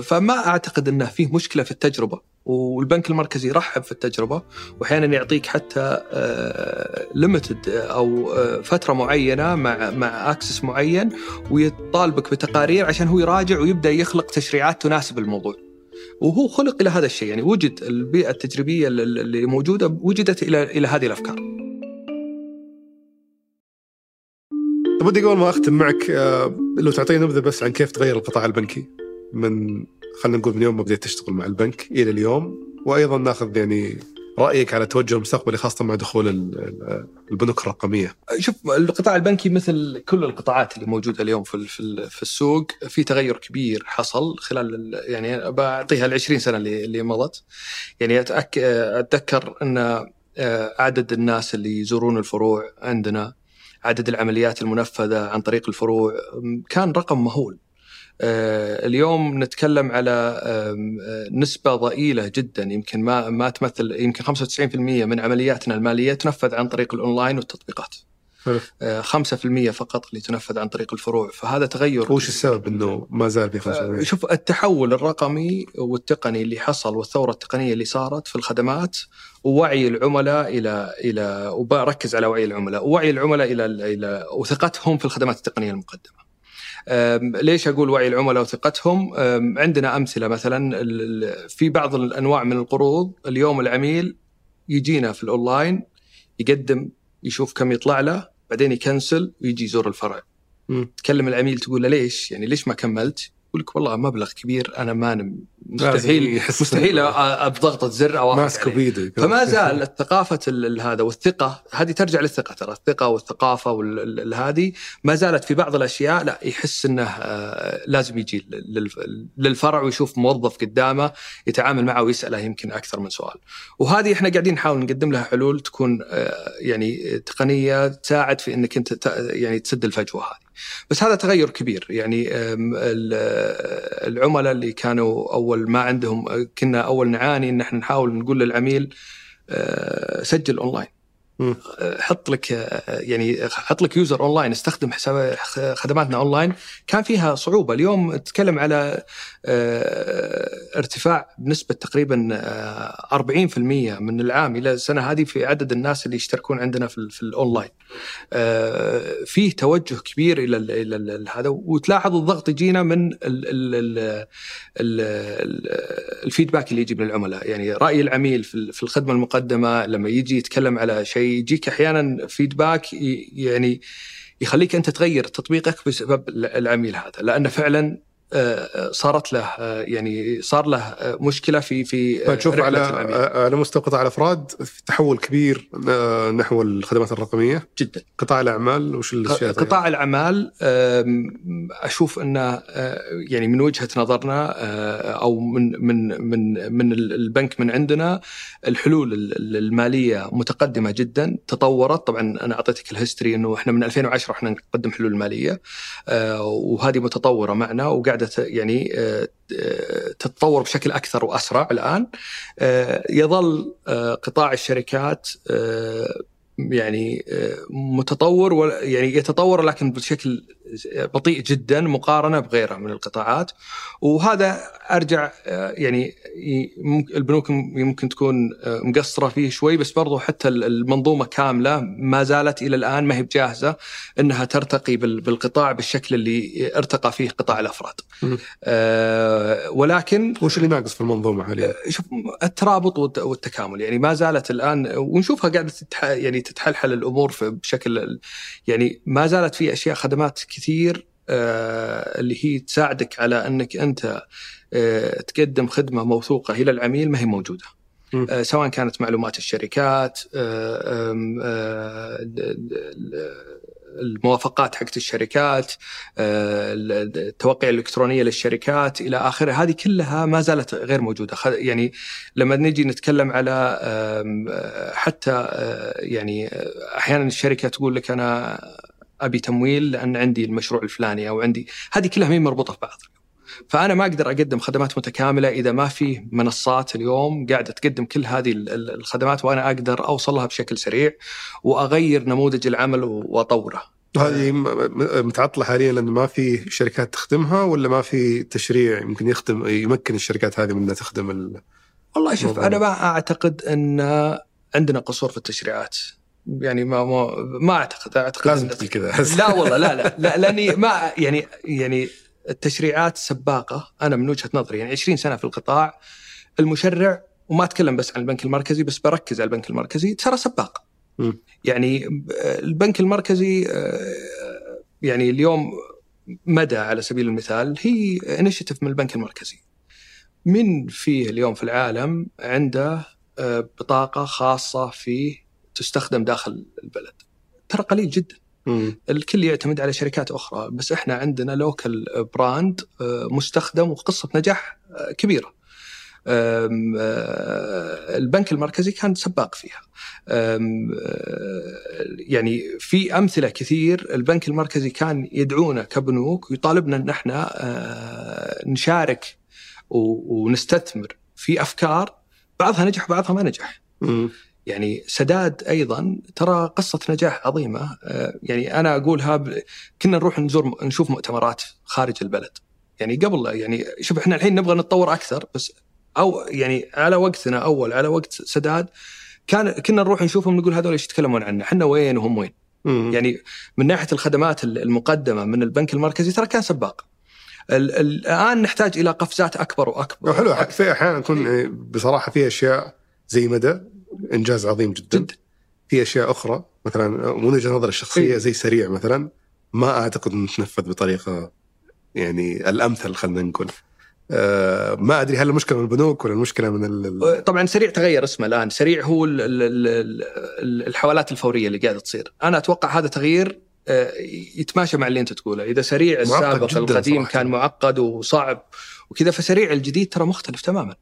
فما أعتقد إنه فيه مشكلة في التجربة والبنك المركزي يرحب في التجربة واحيانا يعطيك حتى limited آه، أو آه، فترة معينة مع مع access معين ويطالبك بتقارير عشان هو يراجع ويبدأ يخلق تشريعات تناسب الموضوع. وهو خلق إلى هذا الشيء يعني وجد البيئة التجريبية اللي موجودة وجدت إلى إلى هذه الأفكار. ودي قبل ما أختم معك آه، لو تعطيني نبذة بس عن كيف تغير القطاع البنكي. من خلينا نقول من يوم ما بديت تشتغل مع البنك إلى اليوم وأيضا ناخذ يعني رأيك على التوجه المستقبلي خاصة مع دخول البنوك الرقمية. شوف القطاع البنكي مثل كل القطاعات اللي موجودة اليوم في في السوق في تغير كبير حصل خلال يعني بعطيها ال 20 سنة اللي اللي مضت. يعني أتذكر أن آه، عدد الناس اللي يزورون الفروع عندنا عدد العمليات المنفذة عن طريق الفروع كان رقم مهول. آه، اليوم نتكلم على آه، نسبة ضئيلة جدا يمكن ما ما تمثل يمكن 95% من عملياتنا المالية تنفذ عن طريق الأونلاين والتطبيقات. 5% آه، فقط اللي تنفذ عن طريق الفروع. فهذا تغير. وش السبب إنه ما زال في 5% شوف التحول الرقمي والتقني اللي حصل والثورة التقنية اللي صارت في الخدمات ووعي العملاء إلى إلى وبركز على وعي العملاء. ووعي العملاء إلى إلى وثقتهم في الخدمات التقنية المقدمة. ليش أقول وعي العملاء وثقتهم؟ عندنا أمثلة مثلا في بعض الأنواع من القروض اليوم العميل يجينا في الأونلاين يقدم يشوف كم يطلع له بعدين يكنسل ويجي يزور الفرع. تكلم العميل تقول له ليش؟ يعني ليش ما كملت؟ يقول لك والله مبلغ كبير أنا ما مستحيل مستحيل بضغطة زر أو ماسكه بيده فما زال ثقافه هذا والثقة هذه ترجع للثقة ترى الثقة والثقافة وهذه ما زالت في بعض الأشياء لا يحس إنه آه، لازم يجي للفرع ويشوف موظف قدامه يتعامل معه ويسأله يمكن أكثر من سؤال. وهذه إحنا قاعدين نحاول نقدم لها حلول تكون آه، يعني تقنية تساعد في إنك أنت يعني تسد الفجوة هذه. بس هذا تغير كبير. يعني العملاء اللي كانوا أول ما عندهم كنا أول نعاني إن إحنا نحاول نقول للعميل آه، سجل أونلاين. حط لك يعني حط لك user online استخدم حساب خدماتنا اونلاين كان فيها صعوبة. اليوم تتكلم على آه، ارتفاع بنسبة تقريبا 40% آه، من العام إلى السنة هذه في عدد الناس اللي يشتركون عندنا في, في الاونلاين آه، فيه توجه كبير إلى إلى هذا. وتلاحظ الضغط يجينا من الفيدباك اللي يجي من العملاء. يعني رأي العميل في الخدمة المقدمة لما يجي يتكلم على شيء يجيك أحيانا فيدباك يعني يخليك أنت تغير تطبيقك بسبب العميل هذا. لأنه فعلا صارت له آه، يعني صار له آه، مشكلة في في تشوف على على مستوى قطاع الأفراد في تحول كبير نحو الخدمات الرقمية. جدا. قطاع الأعمال وش الأشياء قطاع الأعمال أشوف انه يعني من وجهة نظرنا أو من من من من البنك من عندنا الحلول المالية متقدمة جدا تطورت. طبعا أنا أعطيتك الهيستوري إنه إحنا من 2010 إحنا نقدم حلول مالية وهذه متطورة معنا وقاعد قاعدة يعني آه، آه، تتطور بشكل أكثر وأسرع الآن. آه، يظل قطاع الشركات يعني متطور يعني يتطور لكن بشكل بطيء جدا مقارنة بغيرها من القطاعات وهذا أرجع يعني البنوك يمكن تكون مقصرة فيه شوي بس برضو حتى المنظومة كاملة ما زالت إلى الآن ما هي بجاهزة إنها ترتقي بالقطاع بالشكل اللي ارتقى فيه قطاع الأفراد. أه ولكن وش اللي ناقص في المنظومة حاليا؟ شوف الترابط والتكامل يعني ما زالت الآن ونشوفها قاعدة يعني تتحلحل الأمور بشكل يعني ما زالت في أشياء خدمات كثير آه، اللي هي تساعدك على أنك أنت آه، تقدم خدمة موثوقة إلى العميل ما هي موجودة. آه، سواء كانت معلومات الشركات الموافقات حقت الشركات التوقيع الالكترونيه للشركات إلى آخره. هذه كلها ما زالت غير موجودة. يعني لما نجي نتكلم على حتى يعني أحيانا الشركة تقول لك أنا أبي تمويل لأن عندي المشروع الفلاني أو عندي هذه كلها ما مربوطة في بعض فأنا ما أقدر أقدم خدمات متكاملة إذا ما في منصات اليوم قاعدة تقدم كل هذه الخدمات وأنا أقدر أوصل لها بشكل سريع وأغير نموذج العمل وأطوره. هذه متعطلة حاليا لأنه ما في شركات تخدمها ولا ما في تشريع يمكن يخدم يمكن الشركات هذه من انها تخدم ال... والله شوف أنا ما أعتقد أن عندنا قصور في التشريعات. يعني ما ما, ما اعتقد أعتقد لازم تقول كذا. لا والله لا لا, لا *laughs* لأني ما يعني يعني التشريعات سباقة. أنا من وجهة نظري يعني 20 سنة في القطاع المشرع وما أتكلم بس عن البنك المركزي بس بركز على البنك المركزي ترى سباق. م. يعني البنك المركزي آه، يعني اليوم مدى على سبيل المثال هي initiative من البنك المركزي. من فيه اليوم في العالم عنده آه، بطاقة خاصة في تستخدم داخل البلد. ترى قليل جدا. الكل يعتمد على شركات أخرى بس إحنا عندنا local brand آه، مستخدم وقصة نجاح آه، كبيرة. آه، البنك المركزي كان سباق فيها. يعني في أمثلة كثير البنك المركزي كان يدعونا كبنوك ويطالبنا إن إحنا نشارك ونستثمر في أفكار بعضها نجح وبعضها ما نجح. يعني سداد أيضا ترى قصة نجاح عظيمة. آه، يعني أنا أقولها. كنا نروح نزور نشوف مؤتمرات خارج البلد. يعني قبل يعني شوف إحنا الحين نبغى نتطور أكثر بس أو يعني على وقتنا أول على وقت سداد كان كنا نروح نشوفهم نقول هذول إيش يتكلمون عنه؟ إحنا وين وهم وين؟ مم. يعني من ناحية الخدمات المقدمة من البنك المركزي ترى كان سباق. الآن نحتاج إلى قفزات أكبر وأكبر. حلو في أحيانا يكون بصراحة في أشياء زي مدى إنجاز عظيم جدا. جدا. في أشياء أخرى مثلا من وجهة نظري الشخصية إيه. زي سريع مثلا ما أعتقد إنه تنفذ بطريقة يعني الأمثل خلينا نقول. آه ما أدري هل المشكلة من البنوك ولا المشكلة من ال طبعا سريع تغير اسمه الآن. سريع هو ال ال الحوالات الفورية اللي قاعدة تصير. أنا أتوقع هذا تغيير آه، يتماشى مع اللي أنت تقوله. إذا سريع السابق القديم صراحة. كان معقد وصعب وكذا فسريع الجديد ترى مختلف تماما.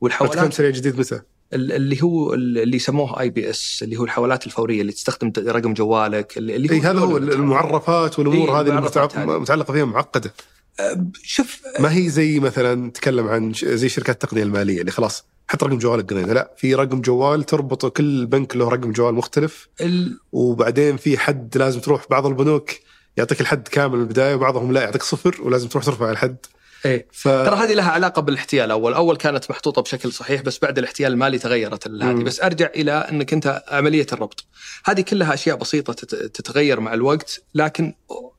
والحوالات سريع جديد متى؟ اللي هو اللي يسموه IPS اللي هو الحوالات الفورية اللي تستخدم رقم جوالك اللي هو إيه هذا هو المعرفات والأمور إيه هذه المتعلقه فيها معقدة. أه، شوف ما هي زي مثلا تكلم عن زي شركات التقنية المالية اللي خلاص حط رقم جوالك قضينا لا في رقم جوال تربط كل بنك له رقم جوال مختلف. ال... وبعدين في حد لازم تروح بعض البنوك يعطيك الحد كامل من البداية وبعضهم لا يعطيك صفر ولازم تروح ترفع الحد. إيه ف... ترى هذه لها علاقة بالاحتيال. اول أول كانت محطوطة بشكل صحيح بس بعد الاحتيال المالي تغيرت هذه. بس أرجع إلى إنك أنت عملية الربط. هذه كلها أشياء بسيطة تتغير مع الوقت لكن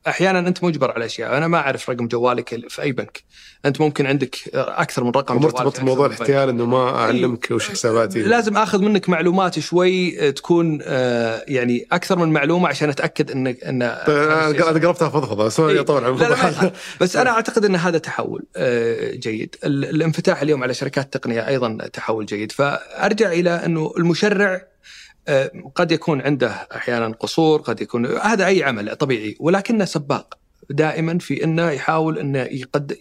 أحيانا أنت مجبر على أشياء. أنا ما أعرف رقم جوالك في أي بنك. أنت ممكن عندك أكثر من رقم مرتبط بموضوع الاحتيال إنه ما أعلمك وش حساباتي. لازم آخذ منك معلومات شوي تكون آه، يعني أكثر من معلومة عشان أتأكد انك إن أنا قربتها فضفضه بس عن بس أنا أعتقد إن هذا تحول. آه، جيد الانفتاح اليوم على شركات تقنية أيضا تحول جيد فأرجع إلى إنه المشرع آه، قد يكون عنده أحيانا قصور قد يكون هذا أي عمل طبيعي ولكنه سباق دائما في إنه يحاول إنه يقد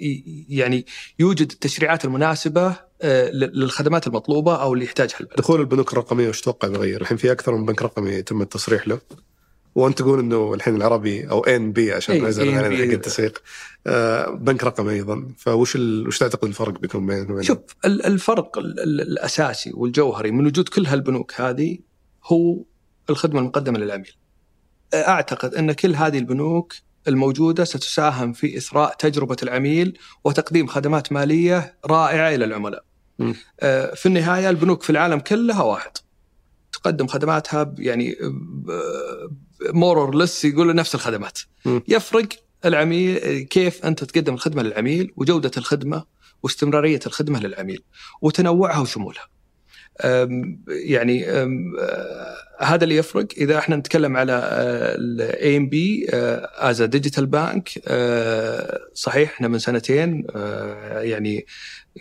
يعني يوجد التشريعات المناسبة آه، للخدمات المطلوبة أو اللي يحتاجها البلد. دخول البنوك الرقمية وش تتوقع بيغير؟ الحين في أكثر من بنك رقمي تم التصريح له. وأنت تقول إنه الحين العربي أو ان بي عشان إيه نزل علينا حق التسويق آه بنك رقمي أيضا فوش ال... وش تعتقد الفرق بيكون بينهم؟ شوف الفرق الأساسي والجوهري من وجود كل هالبنوك هذه هو الخدمة المقدمة للعميل. أعتقد أن كل هذه البنوك الموجودة ستساهم في إثراء تجربة العميل وتقديم خدمات مالية رائعة إلى العملاء. م. آه، في النهاية البنوك في العالم كلها واحد. تقدم خدماتها ب- يعني مور لس يقولوا نفس الخدمات. م. يفرق العميل كيف أنت تقدم الخدمة للعميل وجودة الخدمة واستمرارية الخدمة للعميل وتنوعها وشمولها. أم، يعني أم، آه، هذا اللي يفرق إذا إحنا نتكلم على ال ANB as digital bank صحيح إحنا من سنتين آه، يعني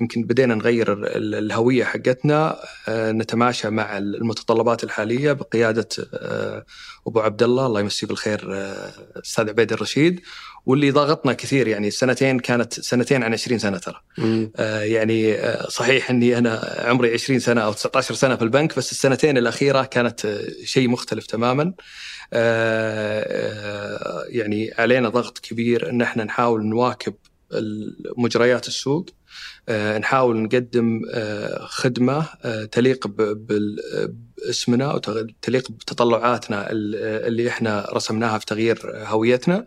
يمكن بدينا نغير ال- ال- الهوية حقتنا آه، نتماشى مع المتطلبات الحالية بقيادة آه، أبو عبد الله الله يمسيه بالخير آه، أستاذ عبيد الرشيد واللي ضاغطنا كثير يعني السنتين كانت سنتين عن 20 سنة ترى. آه، يعني صحيح إني أنا عمري 20 سنة أو 19 سنة في البنك بس السنتين الأخيرة كانت شيء مختلف تماما. آه، يعني علينا ضغط كبير إن إحنا نحاول نواكب مجريات السوق. نحاول نقدم آه، خدمة آه، تليق باسمنا وتليق بتطلعاتنا ال- اللي إحنا رسمناها في تغيير هويتنا.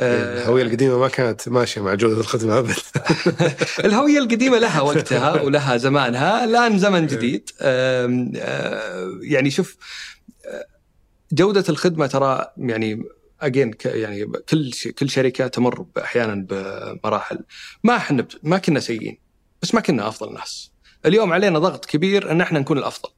آه، الهوية القديمة ما كانت ماشية مع جودة الخدمة ابدا. *laughs* *laughs* الهوية القديمة لها وقتها *laughs* ولها زمانها الآن زمن جديد. آم، آه، يعني شوف آه، جودة الخدمة ترى يعني اجين يعني كل كل شركة تمر أحيانا بمراحل ما إحنا ما كنا سيئين بس ما كنا أفضل ناس. اليوم علينا ضغط كبير إن إحنا نكون الأفضل.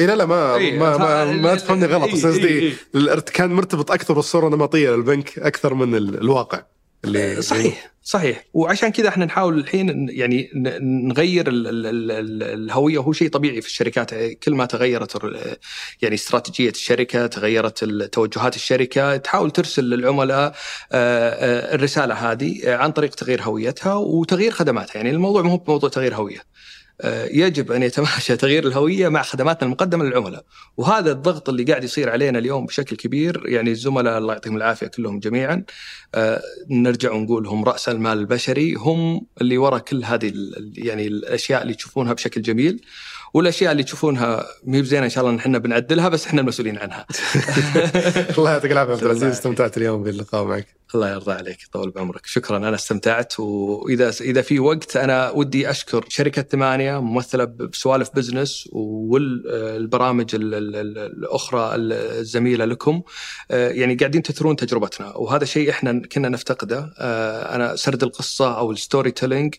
اي لا لا ما إيه، ما ما, ما تفهمني غلط بس إيه، قصدي إيه، إيه. كان مرتبط أكثر بالصورة النمطية للبنك أكثر من ال- الواقع. اللي صحيح صحيح وعشان كذا إحنا نحاول الحين يعني نغير ال ال ال ال الهويه وهو شيء طبيعي في الشركات. كل ما تغيرت يعني استراتيجية الشركة تغيرت توجهات الشركة تحاول ترسل للعملاء آه، آه، الرسالة هذه عن طريق تغيير هويتها وتغيير خدماتها. يعني الموضوع مو بموضوع تغيير هوية. يجب أن يتماشى تغيير الهوية مع خدماتنا المقدمة للعملاء. وهذا الضغط اللي قاعد يصير علينا اليوم بشكل كبير يعني الزملاء الله يعطيهم العافية كلهم جميعا آه، نرجع ونقول هم رأس المال البشري هم اللي وراء كل هذه يعني الأشياء اللي تشوفونها بشكل جميل. والاشياء اللي تشوفونها مي بزينة إن شاء الله نحن بنعدلها بس إحنا المسؤولين عنها. *laughs* الله يعطيك العافية عبد العزيز *laughs* استمتعت اليوم باللقاء معك. الله يرضى عليك طول بعمرك. شكرا أنا استمتعت. وإذا إذا في وقت أنا ودي أشكر شركة ثمانية ممثلة بسوالف بزنس والبرامج ال- ال- ال- الأخرى الزميلة لكم. آه، يعني قاعدين تثرون تجربتنا. وهذا شيء إحنا كنا نفتقده. آه، أنا سرد القصة أو ال storytelling.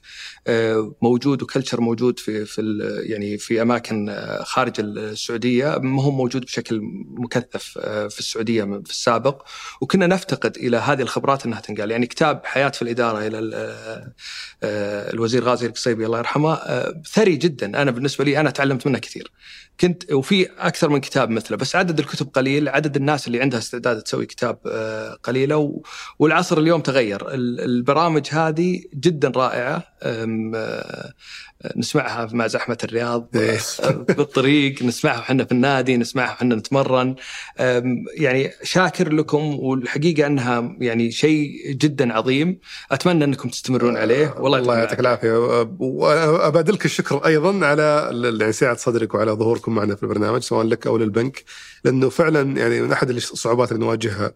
موجود و culture موجود في في يعني في أماكن آه، خارج السعودية ما هو موجود بشكل مكثف آه، في السعودية في السابق. وكنا نفتقد إلى هذه الخبرات إنها تنقال. يعني كتاب حياة في الإدارة إلى ال- آه، الوزير غازي القصيبي الله يرحمه ثري جدا. أنا بالنسبة لي أنا تعلمت منه كثير. كنت وفي أكثر من كتاب مثله بس عدد الكتب قليل. عدد الناس اللي عندها استعداد تسوي كتاب قليلة والعصر اليوم تغير. ال- البرامج هذه جدا رائعة أم، آه، نسمعها مع زحمة الرياض إيه. آه، بالطريق نسمعها وحنا في النادي نسمعها وحنا نتمرن. يعني شاكر لكم والحقيقة أنها يعني شيء جدا عظيم. أتمنى أنكم تستمرون عليه. والله الله يعطيك العافية. وابادلك الشكر أيضا على يعني سعة صدرك وعلى ظهوركم معنا في البرنامج سواء لك أو للبنك. لأنه فعلا يعني من أحد الصعوبات اللي نواجهها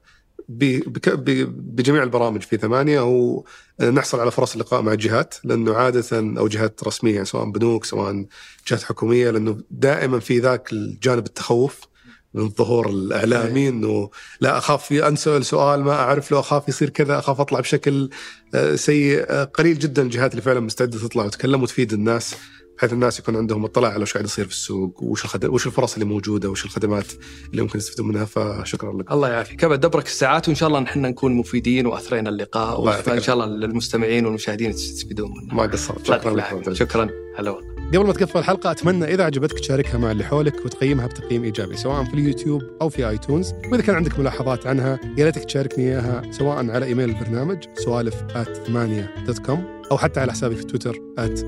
بجميع البرامج في ثمانية هو نحصل على فرص اللقاء مع الجهات لأنه عادة أو جهات رسمية يعني سواء بنوك سواء جهات حكومية لأنه دائما في ذاك الجانب التخوف من الظهور الإعلامي أنه لا أخاف أنسأل سؤال ما أعرف له أخاف يصير كذا أخاف أطلع بشكل آه، سيء. آه، قليل جدا الجهات اللي فعلا مستعدة تطلع وتتكلم وتفيد الناس. بحيث الناس يكون عندهم اطلاع على وش قاعد يصير في السوق وش الخد... وش الفرص اللي موجودة وش الخدمات اللي ممكن يستفيدون منها فشكرا لك الله يعافيك. ابد دبرك الساعات وإن شاء الله نحن نكون مفيدين وأثرينا اللقاء وان شاء الله المستمعين والمشاهدين يستفيدون منه. ما قصرت شكرا لك. شكرا. هلا والله. قبل ما تقفل الحلقة أتمنى إذا عجبتك تشاركها مع اللي حولك وتقيمها بتقييم إيجابي سواء في اليوتيوب أو في آيتونز. وإذا كان عندك ملاحظات عنها يا ريتك تشاركني إياها سواء على إيميل البرنامج سوالف dot com أو حتى على حسابي في تويتر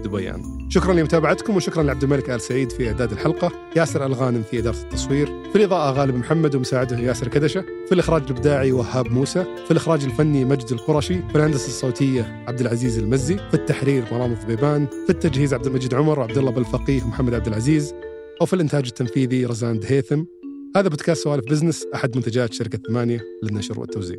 دبيان. شكرا لمتابعتكم وشكرا لعبد الملك آل سعيد في إعداد الحلقة. ياسر الغانم في إدارة التصوير. في الإضاءة غالب محمد ومساعده ياسر كدشة. في الإخراج الإبداعي وهاب موسى. في الإخراج الفني مجد القرشي. في الهندسة الصوتية عبد العزيز المزي. في التحرير مرام الضبيبان في التجهيز عبد المجيد عمر وعبد الله بالفقيه ومحمد عبد العزيز. أو في الإنتاج التنفيذي رزان دهيثم هذا بودكاست سوالف بزنس أحد منتجات شركة ثمانية للنشر والتوزيع.